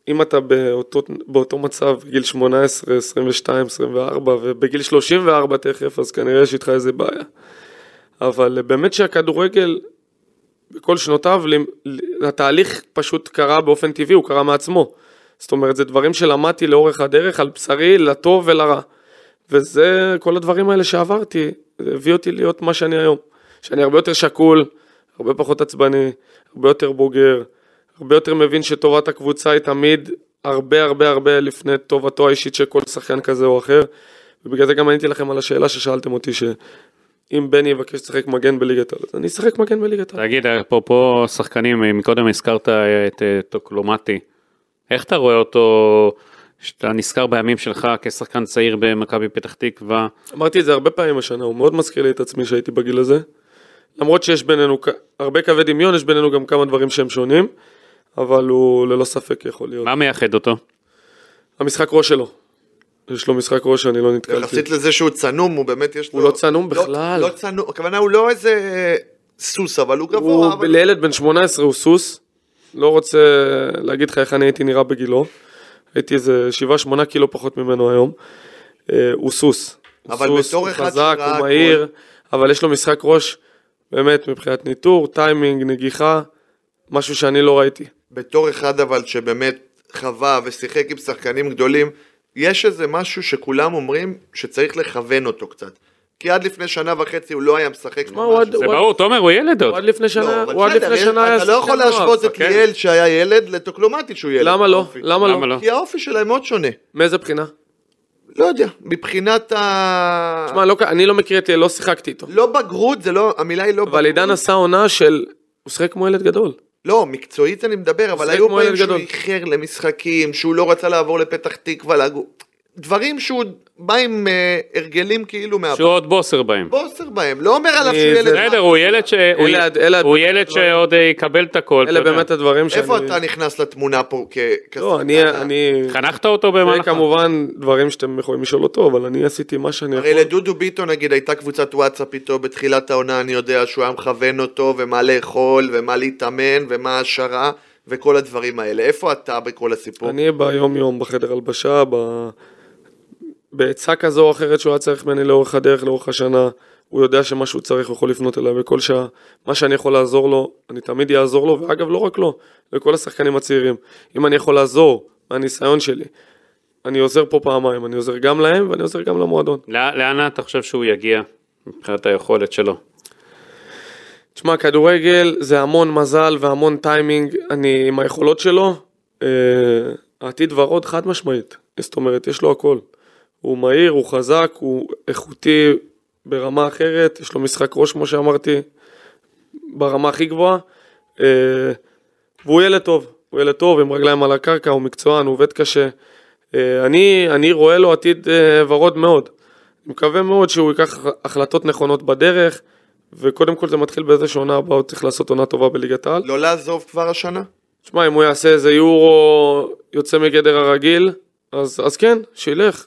אם אתה באותו, באותו מצב, גיל 18, 22, 24, ובגיל 34 תכף, אז כנראה יש איתך איזה בעיה. אבל באמת שהכדורגל, בכל שנותיו, התהליך פשוט קרה באופן טבעי, הוא קרה מעצמו. זאת אומרת, זה דברים שלמדתי לאורך הדרך, על בשרי, לטוב ולרע. וזה, כל הדברים האלה שעברתי, זה הביא אותי להיות מה שאני היום. שאני הרבה יותר שקול, הרבה פחות עצבני, הרבה יותר בוגר, הרבה יותר מבין שטובת הקבוצה היא תמיד הרבה הרבה הרבה לפני טובתו האישית של כל שחקן כזה או אחר. ובגלל זה גם עניתי לכם על השאלה ששאלתם אותי, שאם בני יבקש לשחק מגן בליגת העל, אז אני אשחק מגן בליגת העל. תגיד, אפרופו שחקנים, מקודם הזכרת את אה, טוקלומטי, איך אתה רואה אותו, שאתה נזכר בימים שלך כשחקן צעיר במכבי פתח תקווה, אמרתי את זה הרבה פעמים השנה, הוא מאוד מזכיר לי את עצמי שהייתי בגיל הזה. למרות שיש בינינו הרבה קווי דמיון, יש בינינו גם כמה דברים שהם שונים, אבל הוא ללא ספק יכול להיות. מה מייחד אותו? המשחק ראש שלו. יש לו משחק ראש שאני לא נתקלתי. יחסית לזה שהוא צנום, הוא באמת יש לו... הוא לא צנום לא- בכלל. לא צנום, הכוונה הוא לא איזה סוס, אבל הוא גבוה. הוא אבל- לילד בן 18 הוא סוס, לא רוצה להגיד לך איך אני הייתי נראה בגילו, הייתי איזה 7-8 קילו פחות ממנו היום, אה, הוא סוס, אבל סוס, בתור אחד חזק, הוא מהיר, אבל יש לו משחק ראש, באמת מבחינת ניטור, טיימינג, נגיחה, משהו שאני לא ראיתי. בתור אחד אבל שבאמת חווה ושיחק עם שחקנים גדולים, יש איזה משהו שכולם אומרים שצריך לכוון אותו קצת. כי עד לפני שנה וחצי הוא לא היה משחק ממש. זה ברור, תומר הוא ילד עוד. הוא עד לפני שנה, לא, אבל הוא עד לפני שנה היה אתה לא יכול. להשוות את. ליאל שהיה ילד לטוקלומטי שהוא ילד. למה לא? למה לא? לא? כי האופי שלהם מאוד שונה. מאיזה בחינה? לא יודע, מבחינת ה... תשמע, לא- אני לא מכיר את, לא שיחקתי איתו. לא בגרות, זה לא, המילה היא לא אבל בגרות. עידן עשה עונה של, הוא שיחק כמו ילד גדול. לא, מקצועית אני מדבר, אבל היו פעמים שהוא. איחר למשחקים, שהוא לא רצה לעבור לפתח תקווה. דברים שהוא בא עם אה, הרגלים כאילו מהבית. שהוא עוד בוסר בהם. בוסר בהם, לא אומר עליו אני- שהוא ילד... זה- בסדר, הוא ילד ש- הוא- אלה- אלה הוא ילד. שעוד אה, יקבל את הכל. אלה. באמת הדברים שאני... איפה אתה נכנס לתמונה פה כ... לא, אני... אני... חנכת אותו זה במהלך... כמובן דברים שאתם יכולים לשאול אותו, אבל אני עשיתי מה שאני יכול. הרי לדודו ביטון נגיד הייתה קבוצת וואטסאפ איתו בתחילת העונה, אני יודע שהוא היה מכוון אותו ומה לאכול ומה להתאמן ומה העשרה וכל הדברים האלה. איפה אתה בכל הסיפור? אני ביום יום בחדר הלבשה, ב... בעצה כזו או אחרת שהוא היה צריך ממני לאורך הדרך, לאורך השנה, הוא יודע שמה שהוא צריך הוא יכול לפנות אליי בכל שעה. מה שאני יכול לעזור לו, אני תמיד אעזור לו, ואגב לא רק לו, לכל השחקנים הצעירים. אם אני יכול לעזור מהניסיון שלי, אני עוזר פה פעמיים, אני עוזר גם להם ואני עוזר גם למועדון. לא- לאן אתה חושב שהוא יגיע מבחינת היכולת שלו? תשמע, כדורגל זה המון מזל והמון טיימינג, אני עם היכולות שלו, אה, העתיד ורוד חד משמעית. זאת אומרת, יש לו הכל. הוא מהיר, הוא חזק, הוא איכותי ברמה אחרת, יש לו משחק ראש, כמו שאמרתי, ברמה הכי גבוהה. אה, והוא ילד טוב, הוא ילד טוב עם רגליים על הקרקע, הוא מקצוען, הוא עובד קשה. אה, אני, אני רואה לו עתיד אה, ורוד מאוד. אני מקווה מאוד שהוא ייקח החלטות נכונות בדרך, וקודם כל זה מתחיל באיזה שעונה הבאה, הוא צריך לעשות עונה טובה בליגת העל. לא לעזוב כבר השנה? תשמע, אם הוא יעשה איזה יורו יוצא מגדר הרגיל, אז, אז כן, שילך,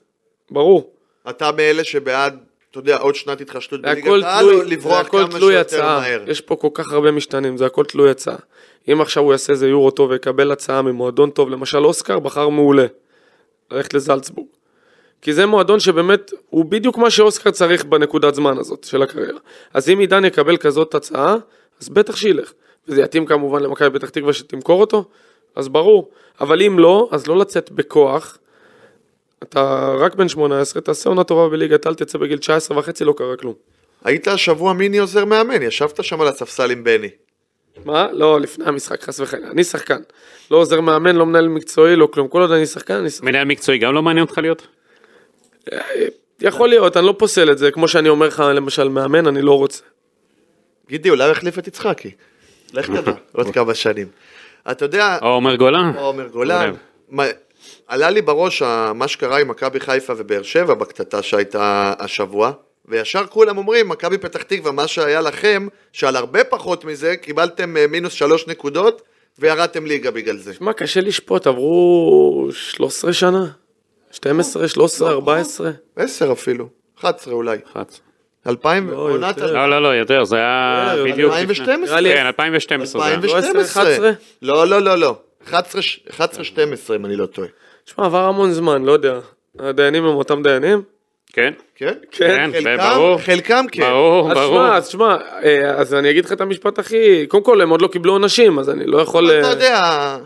ברור. אתה מאלה שבעד, אתה יודע, עוד שנת התחשלות הכל בליגת העל, לברוח כמה שיותר הצעה. מהר? יש פה כל כך הרבה משתנים, זה הכל תלוי הצעה. אם עכשיו הוא יעשה איזה יורו טוב ויקבל הצעה ממועדון טוב, למשל אוסקר בחר מעולה, ללכת לזלצבורג. כי זה מועדון שבאמת, הוא בדיוק מה שאוסקר צריך בנקודת זמן הזאת של הקריירה. אז אם עידן יקבל כזאת הצעה, אז בטח שילך. וזה יתאים כמובן למכבי פתח תקווה שתמכור אותו, אז ברור. אבל אם לא, אז לא לצאת בכוח. אתה רק בן 18, תעשה עונה טובה בליגת העל, תצא בגיל 19 וחצי, לא קרה כלום. היית השבוע מיני עוזר מאמן, ישבת שם על הספסל עם בני. מה? לא, לפני המשחק, חס וחלילה. אני שחקן. לא עוזר מאמן, לא מנהל מקצועי, לא כלום. כל עוד אני שחקן, אני שחקן. מנהל מקצועי גם לא מעניין אותך להיות? יכול להיות, אני לא פוסל את זה. כמו שאני אומר לך, למשל, מאמן, אני לא רוצה. גידי, אולי הוא יחליף את יצחקי. לך תדע, עוד כמה שנים. אתה יודע, או עומר גולן? או עומר גולן, עלה לי בראש מה שקרה עם מכבי חיפה ובאר שבע בקטטה שהייתה השבוע, וישר כולם אומרים, מכבי פתח תקווה, מה שהיה לכם, שעל הרבה פחות מזה, קיבלתם אה, מינוס שלוש נקודות, וירדתם ליגה בגלל זה. מה, קשה לשפוט, עברו 13 שנה? 12, 13, 14? עשר אפילו, 11 אולי. אחת. אלפיים, לא, עונת. לא, לא, לא, יותר, זה היה לא, בדיוק... 2012. לפני- נראה לי- כן, 2012 זה היה. 2012. 11? לא, לא, לא, לא. 11-12 אם אני לא טועה. תשמע, עבר המון זמן, לא יודע. הדיינים הם אותם דיינים? כן? כן? כן, חלקם, ברור. חלקם כן. ברור, אז ברור. שמע, אז שמע, אה, אז אני אגיד לך את המשפט הכי... קודם כל, הם עוד לא קיבלו עונשים, אז אני לא יכול... אתה אה, יודע,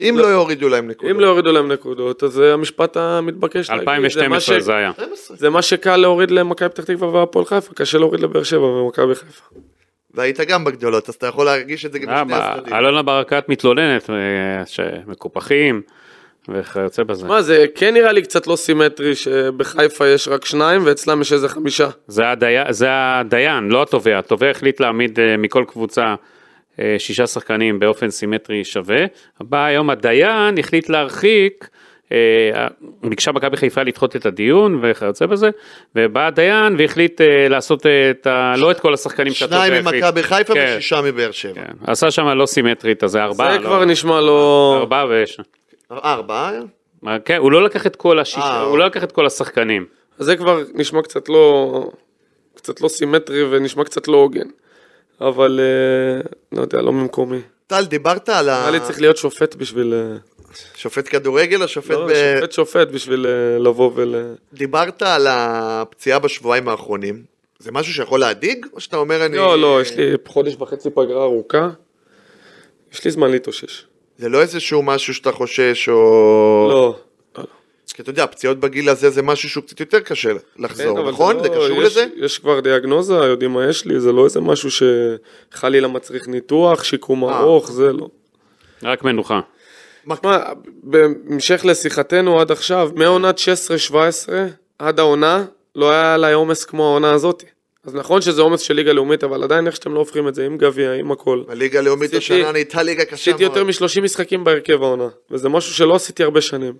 אם לא יורידו להם נקודות. אם לא יורידו להם נקודות, אז זה המשפט המתבקש להגיד. זה מה 2012 ש- זה היה. 12. זה מה שקל להוריד למכבי פתח תקווה והפועל חיפה, קשה להוריד לבאר שבע ומכבי חיפה. והיית גם בגדולות, אז אתה יכול להרגיש את זה גם אה, בשני הצדדים. אלונה ברקת מתלוננת, אה, שמקופחים וכיוצא בזה. מה, זה כן נראה לי קצת לא סימטרי שבחיפה יש רק שניים ואצלם יש איזה חמישה. זה הדיין, זה הדיין, לא התובע. התובע החליט להעמיד אה, מכל קבוצה אה, שישה שחקנים באופן סימטרי שווה. בא היום הדיין החליט להרחיק, ביקשה מכבי חיפה לדחות את הדיון וכיוצא בזה, ובא הדיין והחליט אה, לעשות אה, את ה... לא את כל השחקנים שהתובע שניים החליט. ממכבי חיפה כן, ושישה מבאר שבע. כן. עשה שם לא סימטרית, אז זה ארבעה. זה לא- כבר נשמע לא... ארבעה ויש. ארבעה? כן, הוא לא לקח את כל השישה, אה, הוא לא לקח את כל השחקנים. אז זה כבר נשמע קצת לא... קצת לא סימטרי ונשמע קצת לא הוגן. אבל אה, לא יודע, לא ממקומי. טל, דיברת על ה... נראה לי צריך להיות שופט בשביל... שופט כדורגל או שופט לא, ב... שופט שופט בשביל אה, לבוא ול... דיברת על הפציעה בשבועיים האחרונים. זה משהו שיכול להדאיג? או שאתה אומר אני... לא, לא, יש לי חודש וחצי פגרה ארוכה. יש לי זמן להתאושש. זה לא איזשהו משהו שאתה חושש או... לא. לא. כי אתה יודע, פציעות בגיל הזה זה משהו שהוא קצת יותר קשה לחזור, כן, נכון? זה לא- קשור יש- לזה? יש כבר דיאגנוזה, יודעים מה יש לי, זה לא איזה משהו שחלילה מצריך ניתוח, שיקום אה. ארוך, זה לא. רק מנוחה. מה, בהמשך לשיחתנו עד עכשיו, מעונת 16-17 עד העונה, לא היה עליי עומס כמו העונה הזאת. אז נכון שזה עומס של ליגה לאומית, אבל עדיין איך שאתם לא הופכים את זה, עם גביע, עם הכל. הליגה הלאומית השנה נהייתה ליגה קשה עשיתי יותר מאוד. מ-30 משחקים בהרכב העונה, וזה משהו שלא עשיתי הרבה שנים.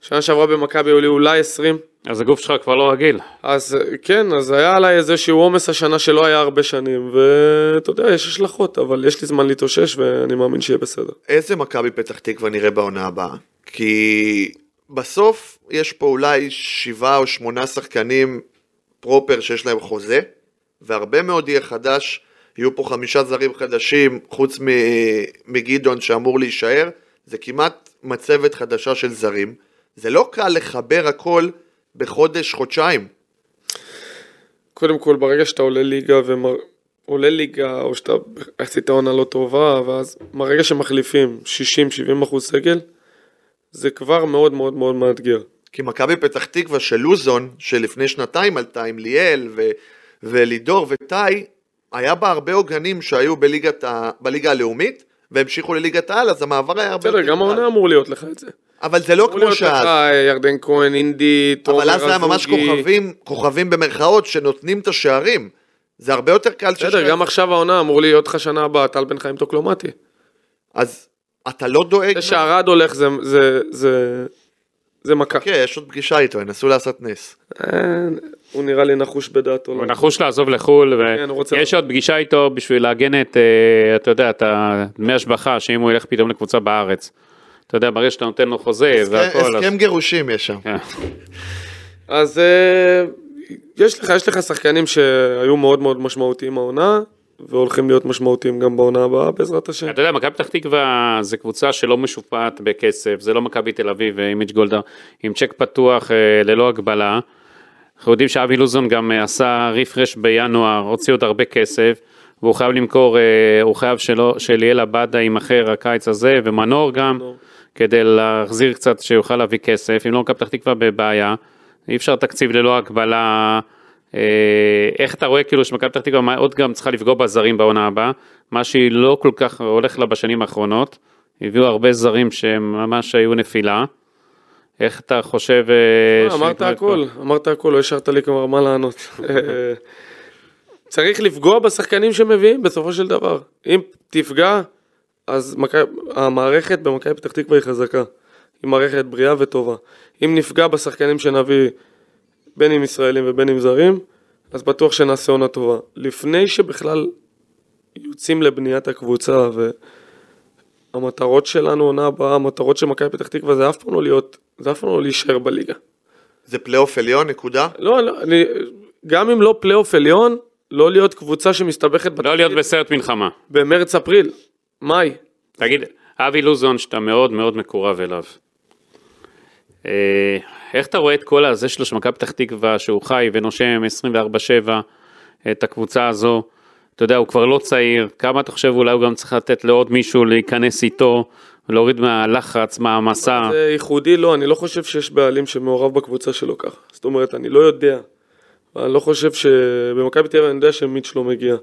שנה שעברה במכבי היו לי אולי 20, אז הגוף שלך כבר לא רגיל. אז אה, כן, אז היה עליי איזשהו עומס השנה שלא היה הרבה שנים, ואתה יודע, יש השלכות, אבל יש לי זמן להתאושש ואני מאמין שיהיה בסדר. איזה מכבי פתח תקווה נראה בעונה הבאה? כי בסוף יש פה אולי שבעה או שמונה שחקנים פרופר שיש להם חוזה, והרבה מאוד יהיה חדש, יהיו פה חמישה זרים חדשים, חוץ מ- מגדעון שאמור להישאר, זה כמעט מצבת חדשה של זרים. זה לא קל לחבר הכל בחודש, חודשיים. קודם כל, ברגע שאתה עולה ליגה ומר... עולה ליגה, או שאתה עשית עונה לא טובה, ואז ברגע שמחליפים 60-70 אחוז סגל, זה כבר מאוד מאוד מאוד מאתגר. כי מכבי פתח תקווה של לוזון, שלפני שנתיים עלתה עם ליאל ו- ולידור וטאי, היה בה הרבה עוגנים שהיו בליגת ה- בליגה הלאומית, והמשיכו לליגת העל, אז המעבר היה הרבה בסדר, גם. העונה אמור להיות לך את זה. אבל זה לא אמור כמו להיות לך שאז. אה, ירדן כהן, אינדי, תומר אבל אז זה היה ממש. כוכבים, כוכבים במרכאות, שנותנים את השערים. זה הרבה יותר קל בסדר, גם עכשיו העונה אמור להיות לך שנה הבאה טל בן חיים טוקלומטי. אז אתה לא דואג... זה שערד הולך זה- זה- זה... זה מכה. כן, יש עוד פגישה איתו, ינסו לעשות נס. אה, הוא נראה לי נחוש בדעתו. הוא נחוש לעזוב לחו"ל, כן, ויש עוד פגישה איתו בשביל לעגן את, אה, אתה יודע, את דמי השבחה, שאם הוא ילך פתאום לקבוצה בארץ. אתה יודע, ברגע שאתה נותן לו חוזה והכל, אז... הסכם גירושים יש שם. כן. אז אה, יש לך, יש לך שחקנים שהיו מאוד מאוד משמעותיים העונה, והולכים להיות משמעותיים גם בעונה הבאה בעזרת השם. אתה יודע, מכבי פתח תקווה זה קבוצה שלא משופעת בכסף, זה לא מכבי תל אביב ואימיג' גולדה עם צ'ק פתוח אה, ללא הגבלה. אנחנו יודעים שאבי לוזון גם אה, עשה רפרש בינואר, הוציא עוד הרבה כסף, והוא חייב למכור, אה, הוא חייב שלא, שליאל עבדה יימכר הקיץ הזה, ומנור גם. כדי להחזיר קצת, שיוכל להביא כסף, אם לא מכבי פתח תקווה בבעיה, אי אפשר תקציב ללא הגבלה. אה, איך אתה רואה כאילו שמכבי פתח תקווה עוד גם צריכה לפגוע בזרים בעונה הבאה, מה שהיא לא כל כך הולך לה בשנים האחרונות, הביאו הרבה זרים שהם ממש היו נפילה. איך אתה חושב... אה, אמרת הכל, אמרת הכל, לא השארת לי כבר מה לענות. אה, צריך לפגוע בשחקנים שמביאים בסופו של דבר. אם תפגע, אז המערכת במכבי פתח תקווה היא חזקה. היא מערכת בריאה וטובה. אם נפגע בשחקנים שנביא, בין אם ישראלים ובין אם זרים, אז בטוח שנעשה עונה טובה. לפני שבכלל יוצאים לבניית הקבוצה והמטרות שלנו עונה הבאה, המטרות של מכבי פתח תקווה זה אף פעם לא להיות, זה אף פעם לא להישאר בליגה. זה פלייאוף עליון, נקודה? לא, לא, אני, גם אם לא פלייאוף עליון, לא להיות קבוצה שמסתבכת לא להיות בסרט מלחמה. במרץ אפריל, מאי. תגיד, אבי לוזון שאתה מאוד מאוד מקורב אליו. אה, איך אתה רואה את כל הזה שלו של מכבי פתח תקווה שהוא חי ונושם 24/7 את הקבוצה הזו? אתה יודע, הוא כבר לא צעיר, כמה אתה חושב אולי הוא גם צריך לתת לעוד מישהו להיכנס איתו, להוריד מהלחץ, מהמסע? זה ייחודי, לא, אני לא חושב שיש בעלים שמעורב בקבוצה שלו ככה. זאת אומרת, אני לא יודע. אני לא חושב ש... במכבי תל אביב אני יודע שמיץ' לא מגיע.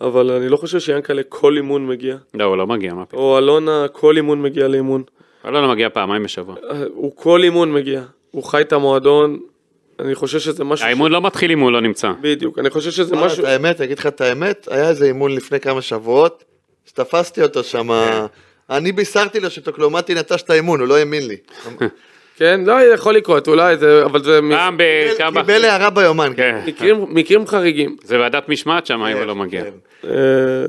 אבל אני לא חושב שיאנקל'ה כל אימון מגיע. לא, הוא לא מגיע, מה פתאום. או אלונה כל אימון מגיע לאימון. אלונה מגיע פעמיים בשבוע. אה, הוא כל אימון מגיע. הוא חי את המועדון. אני חושב שזה משהו... האימון לא מתחיל אם הוא לא נמצא. בדיוק, אני חושב שזה משהו... את האמת, אגיד לך את האמת, היה איזה אימון לפני כמה שבועות, שתפסתי אותו שם, אני בישרתי לו שטוקלומטי נטש את האימון, הוא לא האמין לי. כן, לא, יכול לקרות, אולי זה... אבל זה... פעם בכמה... קיבל הערה ביומן. כן. מקרים, מקרים חריגים. זה ועדת משמעת שם אם הוא לא מגיע. כן. אה,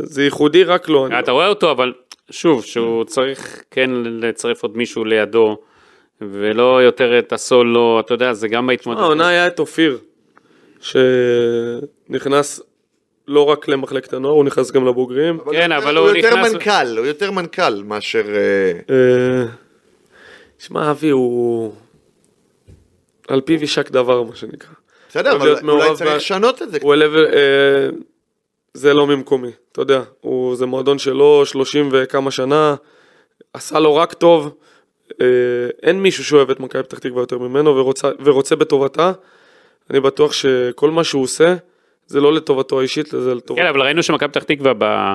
זה ייחודי רק לו. אני- אתה רואה אותו, אבל שוב, שהוא צריך כן לצרף עוד מישהו לידו, ולא יותר את הסולו, אתה יודע, זה גם בהתמודדות. העונה היה את אופיר, שנכנס לא רק למחלקת הנוער, הוא נכנס גם לבוגרים. כן, אבל הוא הוא יותר נכנס- מנכ"ל, הוא יותר מנכ"ל מאשר... אה, אה, שמע, אבי הוא... על פיו יישק דבר, מה שנקרא. בסדר, אבל אולי צריך ב- לשנות את זה. הוא אלב... אה, זה לא ממקומי, אתה יודע. הוא, זה מועדון שלו, 30 וכמה שנה, עשה לו רק טוב. אה, אין מישהו שאוהב את מכבי פתח תקווה יותר ממנו ורוצה, ורוצה בטובתה. אני בטוח שכל מה שהוא עושה, זה לא לטובתו האישית, זה לטובת... כן, אבל ראינו שמכבי פתח תקווה ב-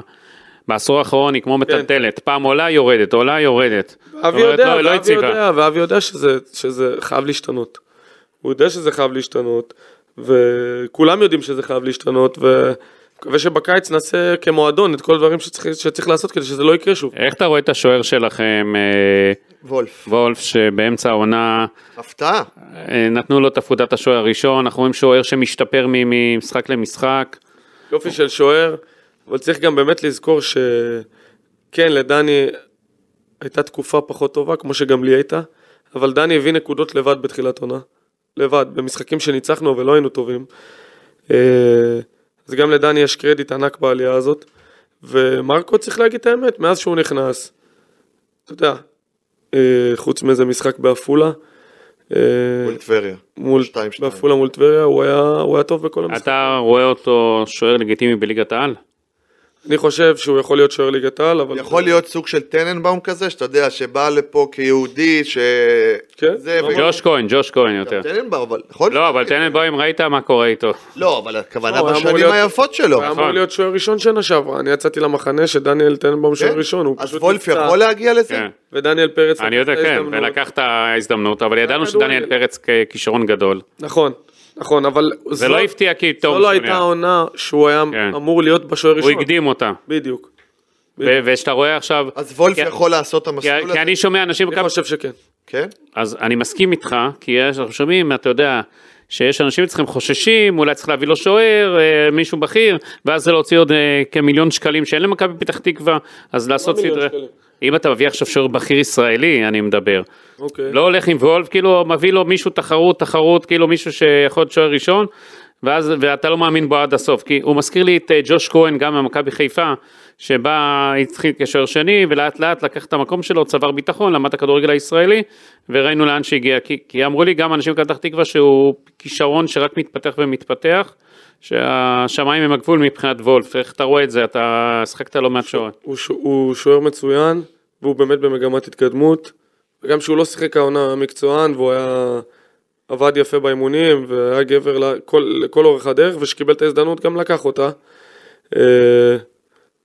בעשור האחרון היא כן. כמו מטלטלת, פעם עולה יורדת, עולה יורדת. אבי יודע, לא- לא ואבי. יודע, ואבי יודע שזה, שזה חייב להשתנות. הוא יודע שזה חייב להשתנות, וכולם יודעים שזה חייב להשתנות, ו... מקווה שבקיץ נעשה כמועדון את כל הדברים שצריך, שצריך לעשות כדי שזה לא יקרה שוב. איך אתה רואה את השוער שלכם, אה, וולף. וולף, שבאמצע העונה הפתעה. אה, נתנו לו את עפודת השוער הראשון, אנחנו רואים שוער שמשתפר ממשחק למשחק. יופי של שוער, אבל צריך גם באמת לזכור שכן, לדני הייתה תקופה פחות טובה, כמו שגם לי הייתה, אבל דני הביא נקודות לבד בתחילת עונה. לבד, במשחקים שניצחנו ולא היינו טובים. אז גם לדני יש קרדיט ענק בעלייה הזאת. ומרקו צריך להגיד את האמת, מאז שהוא נכנס, אתה יודע, אה, חוץ מאיזה משחק בעפולה, אה, מול טבריה. מול, שתיים, שתיים. בעפולה מול טבריה, הוא היה, הוא היה טוב בכל המשחק. אתה רואה אותו שוער לגיטימי בליגת העל? אני חושב שהוא יכול להיות שוער ליגת העל, אבל... יכול להיות סוג של טננבאום כזה, שאתה יודע, שבא לפה כיהודי, ש... כן, זה, לא, וגם- ג'וש כהן, ג'וש כהן יותר. טננבאום, אבל נכון? לא, אבל טננבוים ראית מה קורה איתו. לא, אבל הכוונה לא, הוא היה אמור בשנים להיות- היפות שלו. הוא היה אמור נכון. להיות שוער ראשון שנה שעברה, אני יצאתי למחנה שדניאל טננבאום כן? שוער ראשון, הוא אז פשוט וולף נפצע, יכול להגיע לזה? כן. ודניאל פרץ... אני יודע, כן. ולקח את ההזדמנות, אבל ידענו. שדניאל פרץ ככישרון גדול. נכון, נכון, אבל... זה זו- לא הפתיע כי זו תום לא הייתה. העונה שהוא היה כן. אמור להיות בשוער הוא ראשון. הקדים אותה. בדיוק. ו- ושאתה רואה עכשיו, אז וולף כי- יכול לעשות את כי המסלול הזה? כי אני שומע אנשים, אני חושב שכן. כן? אז אני מסכים איתך, כי יש, אנחנו שומעים, אתה יודע, שיש אנשים אצלכם חוששים, אולי צריך להביא לו שוער, אה, מישהו בכיר, ואז זה להוציא עוד אה, כמיליון שקלים שאין למכבי פתח תקווה, אז לעשות סדרה. אם אתה מביא עכשיו שוער בכיר ישראלי, אני מדבר. אוקיי. לא הולך עם וולף, כאילו מביא לו מישהו תחרות, תחרות, כאילו מישהו שיכול להיות שוער ראשון, ואז, ואתה לא מאמין בו עד הסוף, כי הוא מזכיר לי את אה, ג'וש כהן גם ממכבי חיפה, שבא, התחיל כשוער שני, ולאט לאט לקח את המקום שלו, צבר ביטחון, למד את הכדורגל הישראלי, וראינו לאן שהגיע, כי, כי אמרו לי גם אנשים בפתח תקווה שהוא כישרון שרק מתפתח ומתפתח, שהשמיים הם הגבול מבחינת וולף, איך אתה רואה את זה, אתה שחקת לא מעט שוער. הוא ש- הוא שוער מצוין, והוא באמת במגמת התקדמות. וגם שהוא לא שיחק העונה מקצוען, והוא היה... עבד יפה באימונים, והיה גבר לכל, לכל אורך הדרך, ושקיבל את ההזדמנות גם לקח אותה. אה,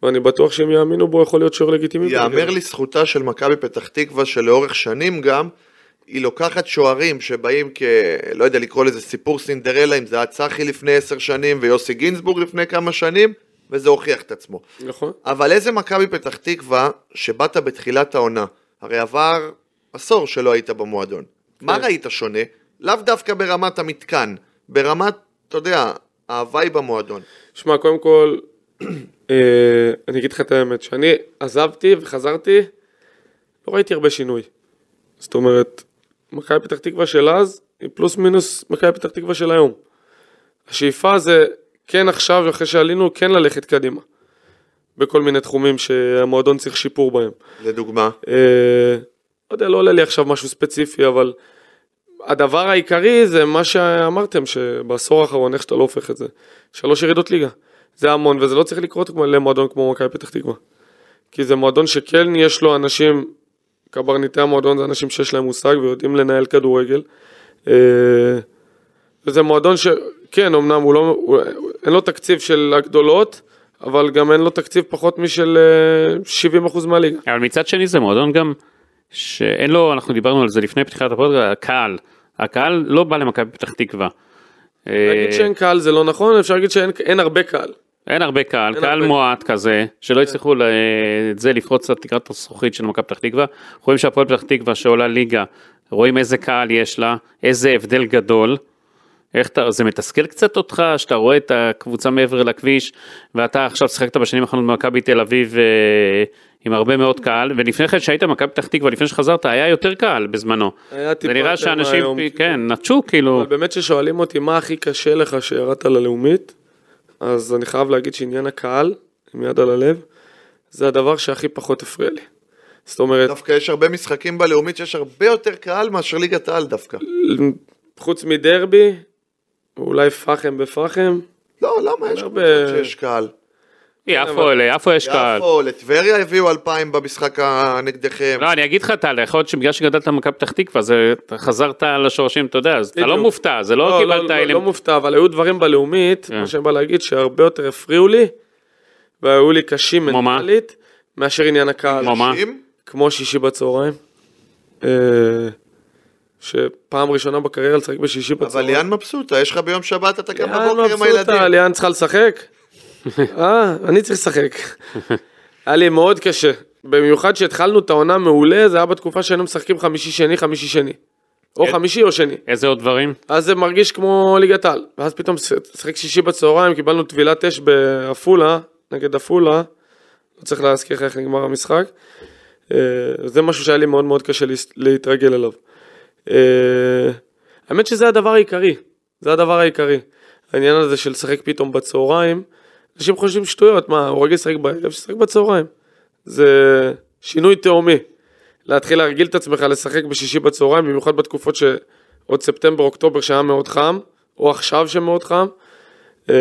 ואני בטוח שאם יאמינו בו, יכול להיות שוער לגיטימי. יאמר. לזכותה של מכבי פתח תקווה שלאורך שנים גם, היא לוקחת שוערים שבאים כ... לא יודע לקרוא לזה סיפור סינדרלה, אם זה היה צחי לפני עשר שנים ויוסי גינזבורג לפני כמה שנים, וזה הוכיח את עצמו. נכון. אבל איזה מכבי פתח תקווה שבאת בתחילת העונה, הרי עבר עשור שלא היית במועדון. מה כן. ראית שונה? לאו דווקא ברמת המתקן, ברמת, אתה יודע, ההוואי במועדון. שמע, קודם כל, אה, אני אגיד לך את האמת, כשאני עזבתי וחזרתי, לא ראיתי הרבה שינוי. זאת אומרת, מכבי פתח תקווה של אז, היא פלוס מינוס מכבי פתח תקווה של היום. השאיפה זה כן עכשיו, אחרי שעלינו, כן ללכת קדימה. בכל מיני תחומים שהמועדון צריך שיפור בהם. לדוגמה. אה, לא יודע, לא עולה לי עכשיו משהו ספציפי, אבל הדבר העיקרי זה מה שאמרתם, שבעשור האחרון, איך שאתה לא הופך את זה, שלוש ירידות ליגה. זה המון, וזה לא צריך לקרות למועדון כמו מכבי פתח תקווה. כי זה מועדון שכן יש לו אנשים, קברניטי המועדון זה אנשים שיש להם מושג ויודעים לנהל כדורגל. אה, וזה מועדון שכן, אמנם הוא לא, הוא, אין לו תקציב של הגדולות, אבל גם אין לו תקציב פחות משל אה, 70% מהליגה. אבל מצד שני זה מועדון גם שאין לו, אנחנו דיברנו על זה לפני פתיחת הפודקאסט, הקהל, הקהל לא בא למכבי פתח תקווה. להגיד אה, שאין קהל זה לא נכון, אפשר להגיד שאין אין הרבה קהל. אין הרבה קהל, אין קהל הרבה. מועט כזה, שלא הצליחו ל- את זה לפרוץ את תקרת הזכוכית של מכבי פתח תקווה. רואים שהפועל פתח תקווה שעולה ליגה, רואים איזה קהל יש לה, איזה הבדל גדול. איך אתה, זה מתסכל קצת אותך, שאתה רואה את הקבוצה מעבר לכביש, ואתה עכשיו שיחקת בשנים האחרונות במכבי תל אביב אה, עם הרבה מאוד קהל, ולפני כן שהיית במכבי פתח תקווה, לפני שחזרת, היה יותר קהל בזמנו. היה זה טיפה נראה יותר שאנשים, מהיום. כן, נטשו כאילו, אבל באמת ששואלים אותי מה הכי קשה לך שירדת ללאומית, אז אני חייב להגיד שעניין הקהל, עם יד על הלב, זה הדבר שהכי פחות הפריע לי. זאת אומרת, דווקא יש הרבה משחקים בלאומית שיש הרבה יותר קהל מאשר ליגת העל דווקא. חוץ מדרבי, אולי פחם בפחם, לא, למה? יש הרבה- קבוצות שיש קהל. יפו, ליפו יש קהל. יפו, לטבריה הביאו אלפיים במשחק הנגדכם. לא, אני אגיד לך, טל, יכול להיות שבגלל שגדלת במכבי פתח תקווה, זה- אתה חזרת לשורשים, אתה יודע, אז אתה לא. מופתע, זה לא לא, קיבלת לא, לא, אלה... לא מופתע, אבל היו דברים בלאומית, כן. מה שאני בא להגיד, שהרבה יותר הפריעו לי, והיו לי קשים? מנטלית, מאשר עניין הקהל. כמו מה? כמו שישי בצהריים. שפעם ראשונה בקריירה לשחק בשישי אבל בצהריים. ליאן מבסוטה, יש לך ביום שבת, אתה קם בבוקר עם הילדים. ליאן צריכה לשחק. אה, אני צריך לשחק. היה לי מאוד קשה. במיוחד שהתחלנו את העונה מעולה, זה היה בתקופה שהיינו משחקים חמישי שני, חמישי שני. או אה. חמישי או שני. איזה עוד דברים? אז זה מרגיש כמו ליגת העל. ואז פתאום שחק שישי בצהריים, קיבלנו טבילת אש בעפולה, נגד עפולה. לא צריך להזכיר לך איך נגמר המשחק. אה, זה משהו שהיה לי מאוד מאוד קשה להתרגל אליו. אה, האמת שזה הדבר העיקרי, זה הדבר העיקרי. העניין הזה של לשחק פתאום בצהריים, אנשים חושבים שטויות, מה, הוא רגיל לשחק בערב, שישחק בצהריים. זה שינוי תהומי. להתחיל להרגיל את עצמך לשחק בשישי בצהריים, במיוחד בתקופות שעוד ספטמבר, אוקטובר שהיה מאוד חם, או עכשיו שמאוד חם. אה,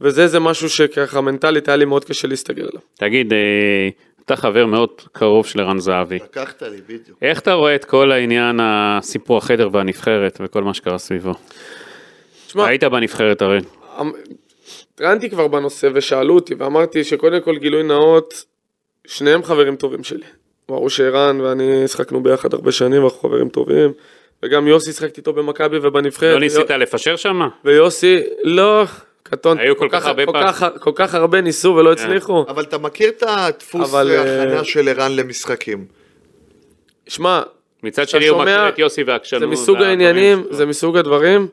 וזה זה משהו שככה מנטלית היה לי מאוד קשה להסתגל עליו. תגיד, אה, אתה חבר מאוד קרוב של ערן זהבי. לקחת לי, בדיוק. איך אתה רואה את כל העניין, הסיפור החדר והנבחרת וכל מה שקרה סביבו? תשמע, היית בנבחרת הרי. אמ- התראיינתי כבר בנושא ושאלו אותי ואמרתי שקודם כל גילוי נאות, שניהם חברים טובים שלי. ברור שערן ואני שחקנו ביחד הרבה שנים, אנחנו חברים טובים. וגם יוסי שחקתי איתו במכבי ובנבחרת. לא ניסית לפשר שם? ויוסי, לא, קטונתי. היו כל כך הרבה. כך- כל כך הרבה ניסו ולא הצליחו. אבל אתה מכיר את הדפוס אה, ההכנה של ערן למשחקים. שמע, מצד שני הוא מכיר את יוסי והעקשנות. זה מסוג העניינים. זה מסוג הדברים,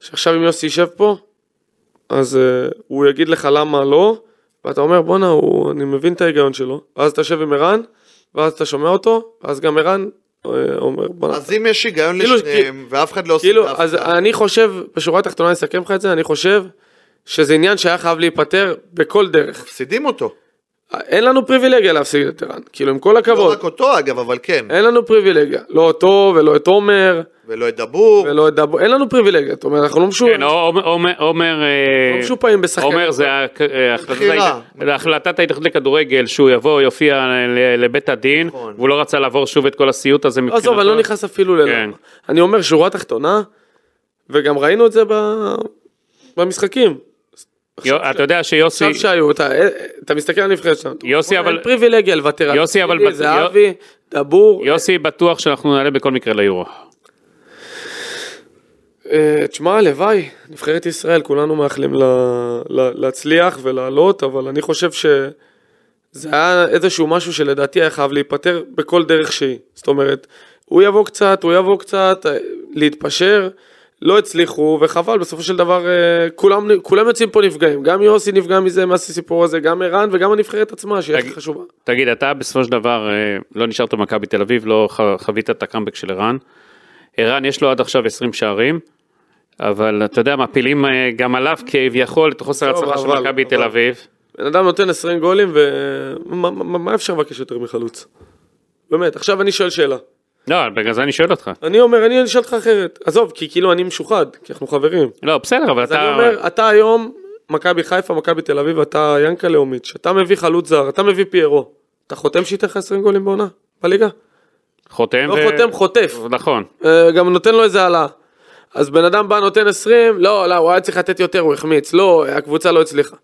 שעכשיו אם יוסי יישב פה, אז uh, הוא יגיד לך למה לא, ואתה אומר בואנה, אני מבין את ההיגיון שלו, ואז אתה יושב עם ערן, ואז אתה שומע אותו, ואז גם ערן אה, אומר בואנה, אז אם יש היגיון כאילו, לשניהם, ואף אחד לא עושה כאילו, דווקא, אז אני חושב, בשורה התחתונה אני אסכם לך את זה, אני חושב שזה עניין שהיה חייב להיפתר בכל דרך. מפסידים אותו. אין לנו פריבילגיה להפסיד את ערן, כאילו עם כל לא הכבוד, רק אותו אגב, אבל כן. אין לנו פריבילגיה, לא אותו ולא את עומר, ולא את דבור. ולא את דבו, אין לנו פריבילגיה, זאת אומרת, אנחנו לא משו- כן, עומר- עומר- עומר, אה, לא משופעים בשחקנים. עומר זה אה, החלטת ההתאחדות לכדורגל שהוא יבוא יופיע ל- לבית הדין נכון. והוא לא רצה לעבור שוב את כל הסיוט הזה מבחינתו. עזוב, אני לא נכנס אפילו כן. ללמה. אני אומר, שורה תחתונה, וגם ראינו את זה ב- במשחקים. אתה יודע שיוסי, עכשיו שהיו, אתה, אתה מסתכל על הנבחרת שלנו. יוסי, אבל- פריבילגיה לוותר על יוסי, אבל זהבי, דבור. יוסי בטוח שאנחנו נעלה בכל מקרה ליורו. אה, תשמע, הלוואי, נבחרת ישראל, כולנו מאחלים לה, לה, להצליח ולעלות, אבל אני חושב שזה היה איזשהו משהו שלדעתי היה חייב להיפטר בכל דרך שהיא. זאת אומרת, הוא יבוא קצת, הוא יבוא קצת, אה, להתפשר, לא הצליחו, וחבל, בסופו של דבר אה, כולם, כולם יוצאים פה נפגעים. גם יוסי נפגע מזה, מהסיפור הזה, גם ערן וגם הנבחרת עצמה, שהיא הכי חשובה. תגיד, אתה בסופו של דבר אה, לא נשארת במכבי תל אביב, לא חווית את הקאמבק של ערן. ערן יש לו עד עכשיו 20 שערים, אבל אתה יודע, מפילים אה, גם עליו כביכול את חוסר ההצלחה של מכבי תל אביב. בן אדם נותן 20 גולים, ומה מה- מה אפשר לבקש יותר מחלוץ? באמת, עכשיו אני שואל שאלה. לא, בגלל זה אני שואל אותך. אני אומר, אני אשאל אותך אחרת. עזוב, כי כאילו אני משוחד, כי אנחנו חברים. לא, בסדר, אבל אז אתה... אני אומר, אתה היום, מכבי חיפה, מכבי תל אביב, אתה ינקלה או מיץ', אתה מביא חלוץ זר, אתה מביא פיירו. אתה חותם שייתן לך 20 גולים בעונה? בליגה? חותם לא ו... חותם, חוטף. נכון. אה, גם נותן לו איזה העלאה. אז בן אדם בא נותן 20, לא, לא, הוא היה צריך לתת יותר, הוא החמיץ, לא, הקבוצה לא הצליחה.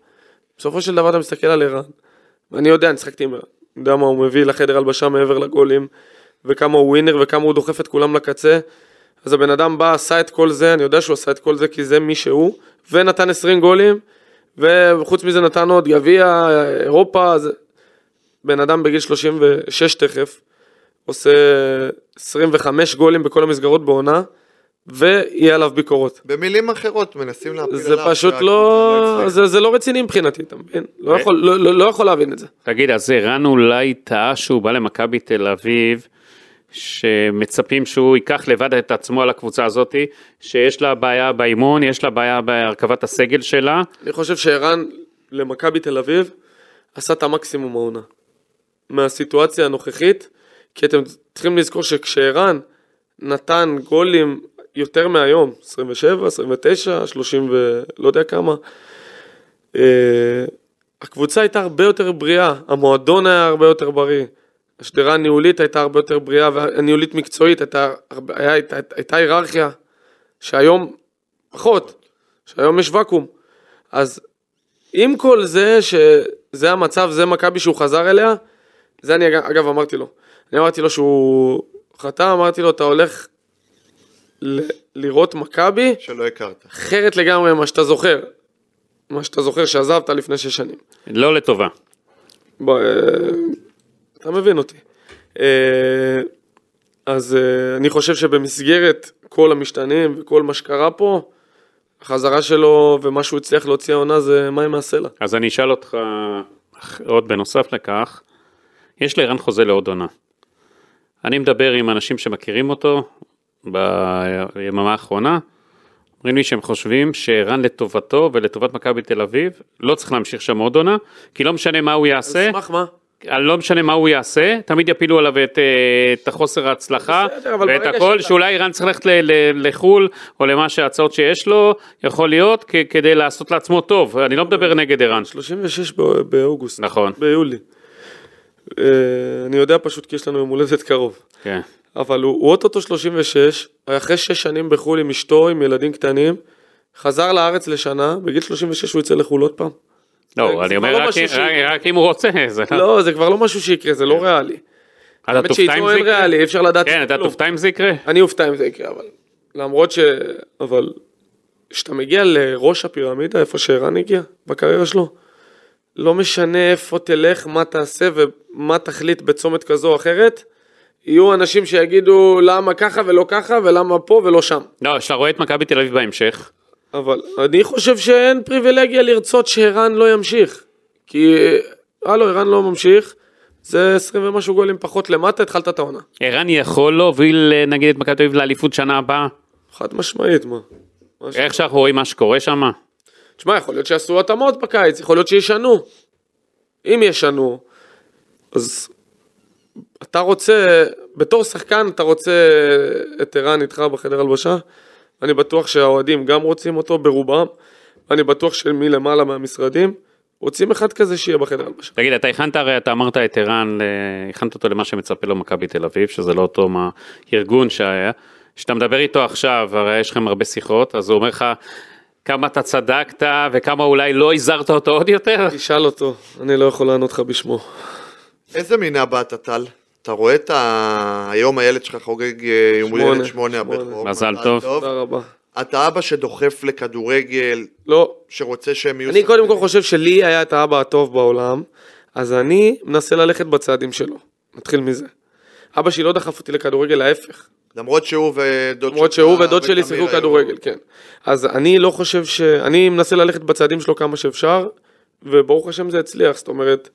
בסופו של דבר אתה מסתכל על ערן, ואני יודע, אני שחקתי עם ערן, אני יודע מה הוא מביא לחדר הלבשה מעבר לגולים, וכמה הוא ווינר וכמה הוא דוחף את כולם לקצה. אז הבן אדם בא, עשה את כל זה, אני יודע שהוא עשה את כל זה כי זה מי שהוא, ונתן 20 גולים, וחוץ מזה נתן עוד גביע, אירופה, זה... בן אדם בגיל 36 תכף, עושה 25 גולים בכל המסגרות בעונה, ויהיה עליו ביקורות. במילים אחרות מנסים להפיל זה עליו פשוט שהקבוצה לא, הצליחה. זה, זה לא רציני מבחינתי, אתה מבין? לא ו- יכול, לא, לא, לא יכול להבין את זה. תגיד, אז ערן אולי טעה שהוא בא למכבי תל אביב, שמצפים שהוא ייקח לבד את עצמו על הקבוצה הזאתי, שיש לה בעיה באימון, יש לה בעיה בהרכבת הסגל שלה. אני חושב שערן למכבי תל אביב עשה את המקסימום העונה. מהסיטואציה הנוכחית, כי אתם צריכים לזכור שכשערן נתן גולים יותר מהיום, 27, 29, 30 ולא יודע כמה, אה, הקבוצה הייתה הרבה יותר בריאה, המועדון היה הרבה יותר בריא. השדרה הניהולית הייתה הרבה יותר בריאה, והניהולית מקצועית הייתה, הרבה- היה, הייתה, הייתה היררכיה, שהיום פחות, שהיום יש ואקום. אז עם כל זה שזה המצב, זה מכבי שהוא חזר אליה, זה אני אג- אגב אמרתי לו. אני אמרתי לו שהוא חתם, אמרתי לו אתה הולך ל- לראות מכבי שלא הכרת. אחרת לגמרי ממה שאתה זוכר. מה שאתה זוכר שעזבת לפני שש שנים. לא לטובה. בוא, אה, אתה מבין אותי. אה, אז אה, אני חושב שבמסגרת כל המשתנים וכל מה שקרה פה, החזרה שלו ומה שהוא הצליח להוציא העונה זה מים מהסלע. אז אני אשאל אותך עוד בנוסף לכך, יש לערן חוזה לעוד עונה. אני מדבר עם אנשים שמכירים אותו ביממה האחרונה, אומרים לי שהם חושבים שערן לטובתו ולטובת מכבי תל אביב לא צריך להמשיך שם עוד עונה, כי לא משנה מה הוא יעשה, על סמך מה? לא משנה מה הוא יעשה, תמיד יפילו עליו את, אה, את החוסר ההצלחה בסדר, ואת הכל, שאתה- שאולי ערן צריך ללכת ל- ל- לחו"ל או למה שההצעות שיש לו, יכול להיות, כ- כדי לעשות לעצמו טוב, אני לא מדבר נגד ערן. 36 בא- באוגוסט. נכון. ביולי. אה, אני יודע פשוט כי יש לנו יום הולדת קרוב. כן. אבל הוא הוא אוטוטו 36, אחרי 6 שנים בחו"ל עם אשתו, עם ילדים קטנים, חזר לארץ לשנה, בגיל 36 הוא יצא לחו"ל עוד פעם. לא, אני לא אומר רק, משהו ש- רק, רק אם הוא רוצה, זה לא. לא, זה כבר לא משהו שיקרה, זה לא ריאלי. אתה תופתע אם זה יקרה? ריאלי, אי אפשר לדעת כן, אתה. תופתע אם זה יקרה? אני אופתע אם זה יקרה, אבל למרות ש... אבל כשאתה מגיע לראש הפירמידה, איפה שערן הגיע בקריירה שלו, לא משנה איפה תלך, מה תעשה ומה תחליט בצומת כזו או אחרת, יהיו אנשים שיגידו למה ככה ולא ככה ולמה פה ולא שם. לא, כשאתה רואה את מכבי תל אביב בהמשך, אבל אני חושב שאין פריבילגיה לרצות שערן לא ימשיך. כי, הלו, ערן לא ממשיך, זה 20 ומשהו גולים פחות למטה, התחלת את העונה. ערן יכול להוביל אה, נגיד את מכבי תל אביב לאליפות שנה הבאה? חד משמעית, מה. ש- איך שאנחנו רואים מה שקורה שם? תשמע, יכול להיות שיעשו התאמות בקיץ, יכול להיות שישנו. אם ישנו, אז אתה רוצה, בתור שחקן אתה רוצה את ערן איתך בחדר הלבשה? אני בטוח שהאוהדים גם רוצים אותו ברובם, ואני בטוח שמלמעלה מהמשרדים רוצים אחד כזה שיהיה בחדר הלבשה. תגיד, אתה הכנת הרי, אתה אמרת את ערן, ל- הכנת אותו למה שמצפה לו מכבי תל אביב, שזה לא אותו מה- ארגון שהיה. כשאתה מדבר איתו עכשיו, הרי יש לכם הרבה שיחות, אז הוא אומר לך כמה אתה צדקת וכמה אולי לא הזהרת אותו עוד יותר. תשאל אותו, אני לא יכול לענות לך בשמו. איזה מין אבא אתה טל? אתה רואה את ה... היום הילד שלך חוגג אה, יום הולדת שמונה שמונה. הבכור. מזל טוב. תודה רבה. אתה אבא שדוחף לכדורגל, לא, שרוצה שהם יהיו... אני קודם כל. חושב שלי היה את האבא הטוב בעולם, אז אני מנסה ללכת בצעדים שלו. נתחיל מזה. אבא שלי לא דחף אותי לכדורגל, ההפך. למרות שהוא ודוד למרות שהוא ודוד שלי שיחקו כדורגל, כן. אז אני לא חושב ש... אני מנסה ללכת בצעדים שלו כמה שאפשר, וברוך השם זה הצליח, זאת אומרת,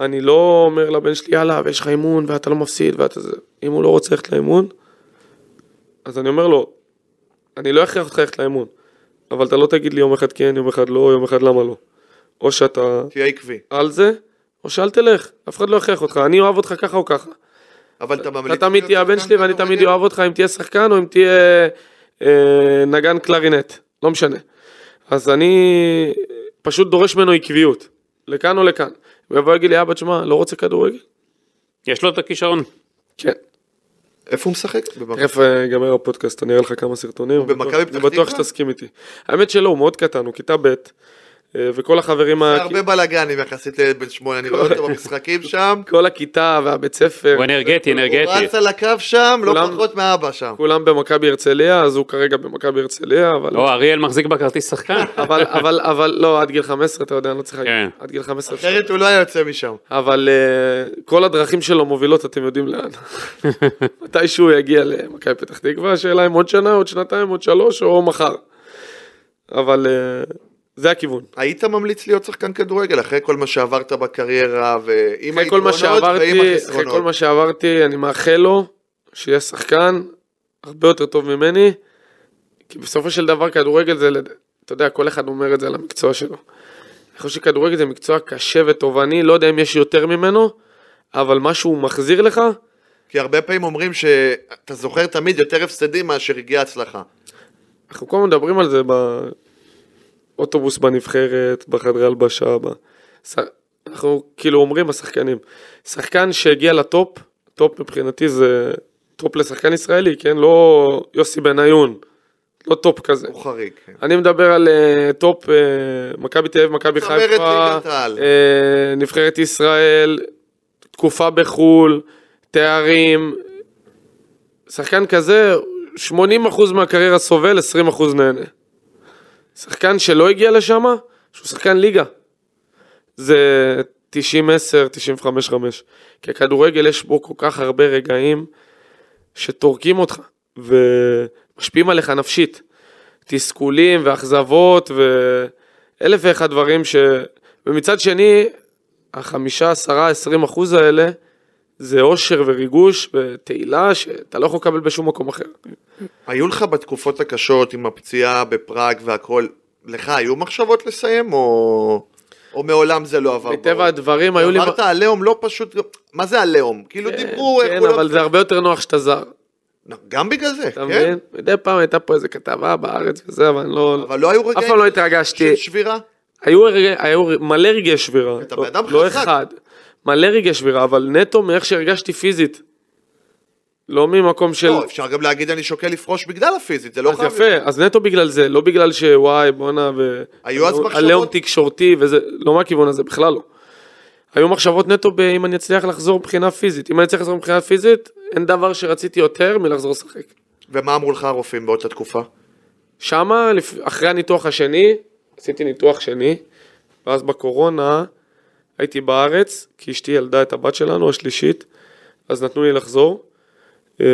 אני לא אומר לבן שלי, יאללה, ויש לך אימון, ואתה לא מפסיד, ואתה זה... אם הוא לא רוצה ללכת לאימון, אז אני אומר לו, אני לא אכריח אותך ללכת לאימון, אבל אתה לא תגיד לי יום אחד כן, יום אחד לא, יום אחד למה לא. או שאתה תהיה עקבי. על זה, או שאל תלך, אף אחד לא יכריח אותך, אני אוהב אותך ככה או ככה. אבל אתה ממליץ... אתה תמיד תהיה הבן שלי ואני? תמיד אוהב אותך אם תהיה שחקן או אם תהיה אה, נגן קלרינט, לא משנה. אז אני פשוט דורש ממנו עקביות, לכאן או לכאן. הוא יבוא ויגיד לי, אבא, תשמע, לא רוצה כדורגל? יש לו את הכישרון. כן. איפה הוא משחק? תכף אה, ייגמר הפודקאסט, אני אראה לך כמה סרטונים. במכבי אני פתח בטוח תקווה? שתסכים איתי. האמת שלא, הוא מאוד קטן, הוא כיתה ב', וכל החברים, ה- זה הרבה בלאגנים יחסית לילד בן שמונה, אני רואה אותו במשחקים שם. כל הכיתה והבית ספר, הוא אנרגטי, הוא אנרגטי. רץ על הקו שם, לא פחות מאבא שם. כולם במכבי הרצליה, אז הוא כרגע במכבי הרצליה, אבל... או אריאל מחזיק בכרטיס שחקן. אבל, אבל, אבל, לא, עד גיל 15, אתה יודע, אני לא צריך להגיד, כן. עד גיל 15 אפשר. אחרת הוא לא היה יוצא משם. אבל uh, כל הדרכים שלו מובילות, אתם יודעים לאן. מתישהו הוא יגיע למכבי פתח תקווה, השאלה אם עוד שנה, עוד שנתיים, עוד שלוש, או מחר. אבל uh, זה הכיוון. היית ממליץ להיות שחקן כדורגל אחרי כל מה שעברת בקריירה ועם היתרונות ועם שעברתי, אחרי החסרונות. כל מה שעברתי, אני מאחל לו שיהיה שחקן הרבה יותר טוב ממני, כי בסופו של דבר כדורגל זה, אתה יודע, כל אחד אומר את זה על המקצוע שלו. אני חושב שכדורגל זה מקצוע קשה ותובעני, לא יודע אם יש יותר ממנו, אבל מה שהוא מחזיר לך, כי הרבה פעמים אומרים שאתה זוכר תמיד יותר הפסדים מאשר הגיעה הצלחה. אנחנו כל הזמן מדברים על זה באוטובוס בנבחרת, בחדרי הלבשה, ב... אנחנו כאילו אומרים השחקנים, שחקן שהגיע לטופ, טופ מבחינתי זה טופ לשחקן ישראלי, כן? לא יוסי בניון, לא טופ כזה. הוא חריג. כן. אני מדבר על אה, טופ, אה, מכבי תל אביב, מכבי חיפה. אה, נבחרת ישראל, תקופה בחו"ל, תארים. שחקן כזה, 80% מהקריירה סובל, 20% נהנה. שחקן שלא הגיע לשם, שהוא שחקן ליגה. זה 90-10, 95-5. כי הכדורגל יש בו כל כך הרבה רגעים שטורקים אותך ומשפיעים עליך נפשית. תסכולים ואכזבות ואלף ואחד דברים ש... ומצד שני, החמישה, עשרה, עשרים אחוז האלה זה אושר וריגוש ותהילה שאתה לא יכול לקבל בשום מקום אחר. היו לך בתקופות הקשות עם הפציעה בפראג והכל, לך היו מחשבות לסיים או, או מעולם זה לא עבר? מטבע? הדברים היו לי... אמרת עליהום לא פשוט, מה זה עליהום? כאילו דיברו איך כן, הוא לא... אבל זה הרבה יותר נוח שאתה זר, גם בגלל זה, אתה כן? מבין? מדי פעם הייתה פה איזה כתבה בארץ וזה, אבל אני לא... אבל לא היו אף רגעים פעם לא התרגשתי. של שבירה? היו היו מלא רגעי שבירה. אתה לא- בן אדם לא חזק. אחד. מלא רגעי שבירה, אבל נטו מאיך שהרגשתי פיזית. לא ממקום של... לא, אפשר גם להגיד אני שוקל לפרוש בגלל הפיזית, זה לא אז חייב... יפה, אז נטו בגלל זה, לא בגלל שוואי בואנה ו... היו אז מחשבות? עליהום תקשורתי וזה, לא מהכיוון הזה, בכלל לא. היו מחשבות נטו ב- אם אני אצליח לחזור מבחינה פיזית. אם אני אצליח לחזור מבחינה פיזית, אין דבר שרציתי יותר מלחזור לשחק. ומה אמרו לך הרופאים באותה תקופה? שמה, אחרי הניתוח השני, עשיתי ניתוח שני, ואז בקורונה הייתי בארץ, כי אשתי ילדה את הבת שלנו, השלישית, אז נתנו לי לחזור. אה,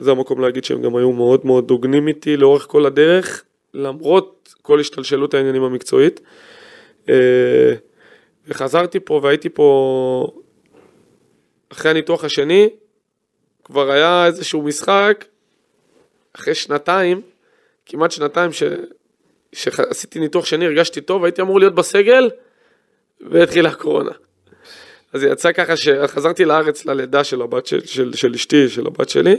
זה המקום להגיד שהם גם היו מאוד מאוד הוגנים איתי לאורך כל הדרך, למרות כל השתלשלות העניינים המקצועית. אה, וחזרתי פה והייתי פה אחרי הניתוח השני, כבר היה איזשהו משחק, אחרי שנתיים, כמעט שנתיים ש... שעשיתי ניתוח שני, הרגשתי טוב, הייתי אמור להיות בסגל, והתחילה הקורונה. אז יצא ככה שחזרתי לארץ ללידה של הבת של, של, של אשתי, של הבת שלי,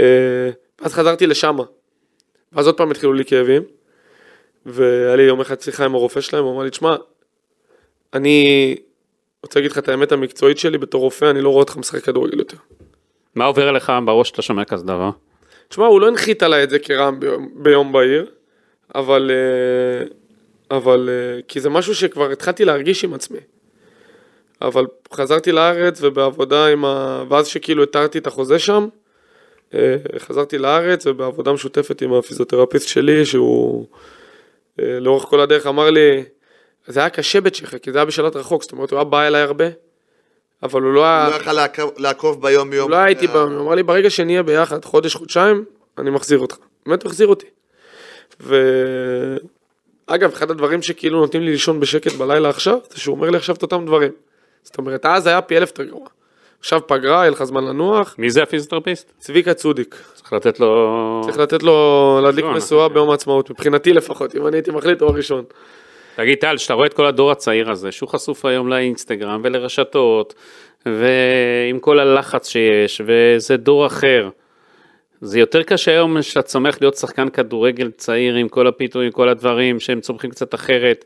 אה, ואז חזרתי לשמה. ואז עוד פעם התחילו לי כאבים, והיה לי יום אחד שיחה עם הרופא שלהם, הוא אמר לי, תשמע, אני רוצה להגיד לך את האמת המקצועית שלי בתור רופא, אני לא רואה אותך משחק כדורגל יותר. מה עובר לך בראש שאתה שומע כזה דבר? תשמע, הוא לא הנחית עליי את זה כרעם ביום, ביום בהיר, אבל, אה, אבל, אה, כי זה משהו שכבר התחלתי להרגיש עם עצמי. אבל חזרתי לארץ ובעבודה עם ה... ואז שכאילו התרתי את החוזה שם, אה, חזרתי לארץ ובעבודה משותפת עם הפיזיותרפיסט שלי, שהוא אה, לאורך כל הדרך אמר לי, זה היה קשה בצ'כיה, כי זה היה בשלט רחוק, זאת אומרת, הוא היה בא אליי הרבה, אבל הוא לא היה... לא יכל לעקוב- לעקוב ביום יום. לא הייתי בא, הוא אמר לי, ברגע שנהיה ביחד חודש, חודשיים, אני מחזיר אותך. באמת הוא החזיר אותי. ו... אגב, אחד הדברים שכאילו נותנים לי לישון בשקט בלילה עכשיו, זה שהוא אומר לי עכשיו את אותם דברים. זאת אומרת, אז היה פי אלף יותר גרוע. עכשיו פגרה, יהיה לך זמן לנוח, מי זה הפיזיותרפיסט? צביקה צודיק. צריך לתת לו... צריך לתת לו להדליק ראשון, משואה ביום העצמאות, מבחינתי לפחות, אם אני הייתי מחליט, הוא הראשון. תגיד טל, שאתה רואה את כל הדור הצעיר הזה, שהוא חשוף היום לאינסטגרם ולרשתות, ועם כל הלחץ שיש, וזה דור אחר. זה יותר קשה היום שאתה צומח להיות שחקן כדורגל צעיר עם כל הפיתויים, כל הדברים שהם צומחים קצת אחרת,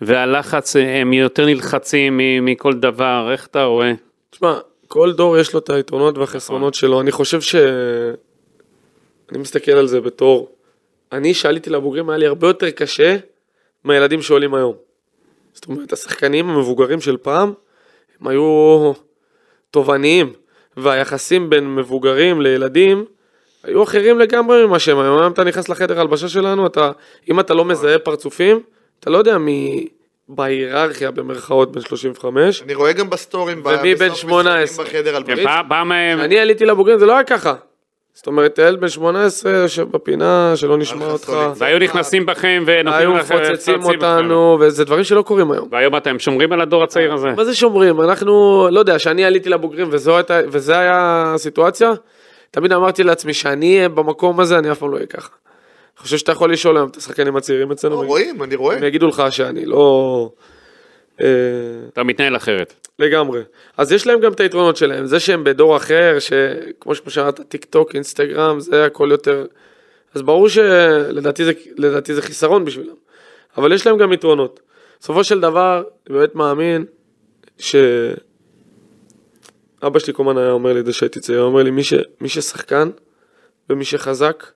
והלחץ, הם יותר נלחצים מכל דבר, איך אתה רואה? תשמע, כל דור יש לו את היתרונות והחסרונות שלו. אני חושב ש... אני מסתכל על זה בתור... אני, שעליתי לבוגרים, היה לי הרבה יותר קשה מהילדים שעולים היום. זאת אומרת, השחקנים המבוגרים של פעם, הם היו תובעניים, והיחסים בין מבוגרים לילדים היו אחרים לגמרי ממה שהם היום. היום אתה נכנס לחדר הלבשה שלנו, אתה, אם אתה לא מזהה פרצופים, אתה לא יודע מי בהיררכיה במרכאות בין 35. אני רואה גם בסטורים, ומי בן בסוף 18? משחקים בחדר כן, הם... כשאני עליתי לבוגרים זה לא היה ככה. זאת אומרת, ילד בן 18 יושב בפינה, שלא נשמע אותך. והיו נכנסים בכם ונותנים היו לכם... מפוצצים חצי בכם. אותנו, וזה דברים שלא קורים היום. והיום אתם שומרים על הדור הצעיר הזה. מה זה שומרים? אנחנו, לא יודע, כשאני עליתי לבוגרים וזו הייתה, וזה היה הסיטואציה, תמיד אמרתי לעצמי שאני אהיה במקום הזה, אני אף פעם לא אהיה ככה. אני חושב שאתה יכול לשאול היום את השחקנים הצעירים לא, אצלנו, רואים, אני רואה. הם יגידו לך שאני לא... אה, אתה מתנהל אחרת. לגמרי. אז יש להם גם את היתרונות שלהם, זה שהם בדור אחר, שכמו שאמרת, טיק טוק, אינסטגרם, זה הכל יותר... אז ברור שלדעתי זה, לדעתי זה חיסרון בשבילם, אבל יש להם גם יתרונות. בסופו של דבר, אני באמת מאמין ש... אבא שלי כל הזמן היה אומר לי את זה שהייתי צעיר, הוא אומר לי, מי, ש... מי ששחקן ומי שחזק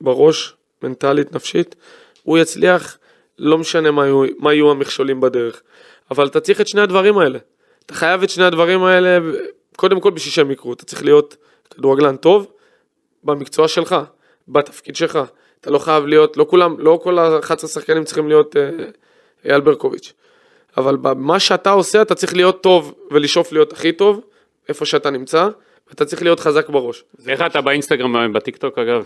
בראש, מנטלית, נפשית, הוא יצליח, לא משנה מה יהיו, מה יהיו המכשולים בדרך. אבל אתה צריך את שני הדברים האלה. אתה חייב את שני הדברים האלה, קודם כל בשביל שהם יקרו. אתה צריך להיות כדורגלן טוב במקצוע שלך, בתפקיד שלך. אתה לא חייב להיות, לא כולם, לא כל ה-11 שחקנים צריכים להיות אה, ברקוביץ'. אבל במה שאתה עושה אתה צריך להיות טוב ולשאוף להיות הכי טוב, איפה שאתה נמצא, ואתה צריך להיות חזק בראש. איך אתה באינסטגרם, בטיקטוק אגב?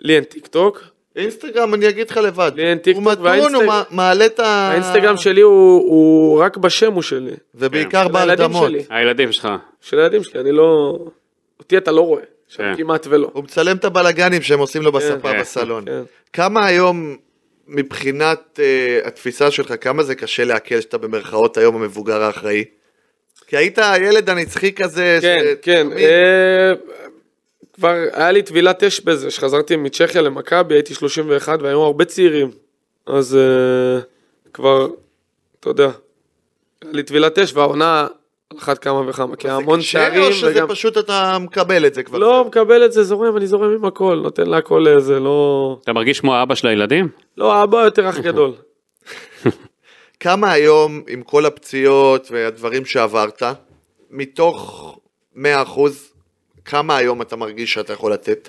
לי אין טיק טוק, אינסטגרם אני אגיד לך לבד. לי אין טיקטוק, הוא מתון, והאינסטג- הוא מע- מעלה את ה... האינסטגרם שלי הוא, הוא רק בשם הוא שלי. ובעיקר בהרדמות. שלי. הילדים שלך. של הילדים שלי, אני לא... אותי אתה לא רואה, שם כן. כמעט ולא. הוא מצלם את הבלגנים שהם עושים לו בספה כן, בסלון. כן. כמה היום, מבחינת uh, התפיסה שלך, כמה זה קשה לעכל שאתה במרכאות היום המבוגר האחראי? כי היית הילד הנצחי כזה, כן, ש- כן. תמיד- אה, כבר היה לי טבילת אש בזה, שחזרתי מצ'כיה למכבי, הייתי 31 והיו הרבה צעירים. אז אה, כבר, אתה יודע, היה לי טבילת אש והעונה על אחת כמה וכמה, כי זה המון קשה, שערים או שזה וגם... פשוט אתה מקבל את זה כבר? לא מקבל את זה, זורם, אני זורם עם הכל, נותן להכל איזה, לא... אתה מרגיש כמו האבא של הילדים? לא, האבא יותר אח גדול. כמה היום, עם כל הפציעות והדברים שעברת, מתוך 100%, כמה היום אתה מרגיש שאתה יכול לתת?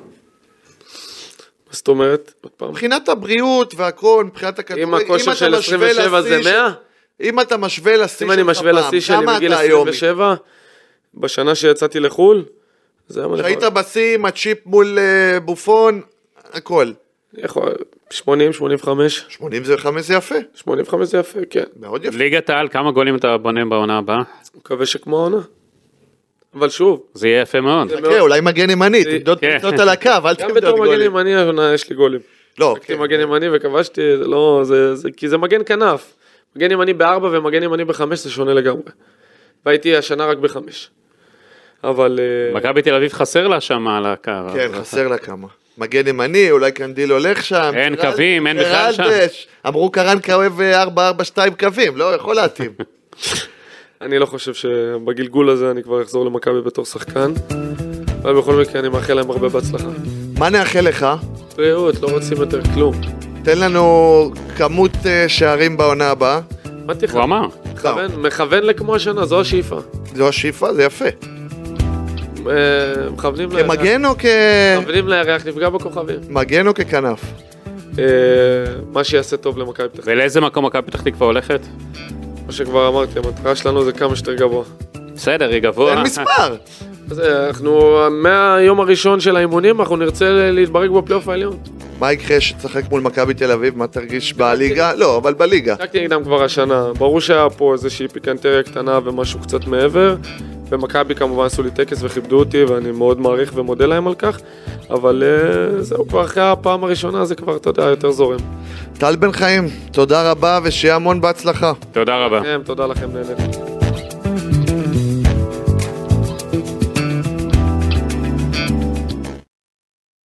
מה זאת אומרת? עוד פעם. מבחינת הבריאות והכל, מבחינת הכדורגל, אם הכושר אתה של משווה 27 זה לשיא 100? של- אם אתה משווה לשיא אם אני שלך משווה פעם, לשיא שלי בגיל אתה היום? 27, בשנה שיצאתי לחו"ל, זה היה שהיית בשיא עם הצ'יפ מול אה, בופון, הכל. יכול- 80, 85, 85 זה יפה, 85 זה יפה, כן. מאוד יפה. ליגת העל, כמה גולים אתה בונה בעונה הבאה? מקווה שכמו העונה. אבל שוב, זה יהיה יפה מאוד. חכה, אולי מגן ימני, תמדוד כן. פריצות על הקו, אל גם תמדוד בתור מגן גולים. ימני העונה יש לי גולים. לא, הייתי כן. מגן ימני וכבשתי, זה לא, זה, זה, כי זה מגן כנף. מגן ימני בארבע ומגן ימני בחמש זה שונה לגמרי. והייתי השנה רק בחמש. אבל... אה, מכבי תל אביב חסר לה שם על הקו. כן, חסר לה כמה. מגן ימני, אולי קנדיל הולך שם. אין גרל- קווים, אין בכלל שם. אמרו קרנקה אוהב 4-4-2 קווים, לא יכול להתאים. אני לא חושב שבגלגול הזה אני כבר אחזור למכבי בתור שחקן. אבל בכל מקרה אני מאחל להם הרבה בהצלחה. מה נאחל לך? בריאות, לא רוצים יותר כלום. תן לנו כמות אה, שערים בעונה הבאה. אמרתי לך, הוא אמר. מכוון לכמו השנה, זו השאיפה. זו השאיפה, זה יפה. מכוונים לירח. כמגן או כ... מכוונים לירח, נפגע בכוכבים. מגן או ככנף? אה, מה שיעשה טוב למכבי פתח תקווה. ולאיזה מקום מכבי פתח תקווה הולכת? כמו שכבר אמרתי, המטרה שלנו זה כמה שיותר גבוה. בסדר, היא גבוה. אין מספר. אז אה, אנחנו, מהיום הראשון של האימונים, אנחנו נרצה להתברג בפלייאוף העליון. מה יקרה שתשחק מול מכבי תל אביב? מה תרגיש בליגה? לא, אבל בליגה. שיחקתי נגדם כבר השנה, ברור שהיה פה איזושהי פיקנטריה קטנה ומשהו קצת מעבר. ומכבי כמובן עשו לי טקס וכיבדו אותי ואני מאוד מעריך ומודה להם על כך. אבל אה, זהו, כבר אחרי הפעם הראשונה זה כבר, אתה יודע, יותר זורם. טל בן חיים, תודה רבה ושיהיה המון בהצלחה. תודה רבה. כן, תודה לכם, נהניתי.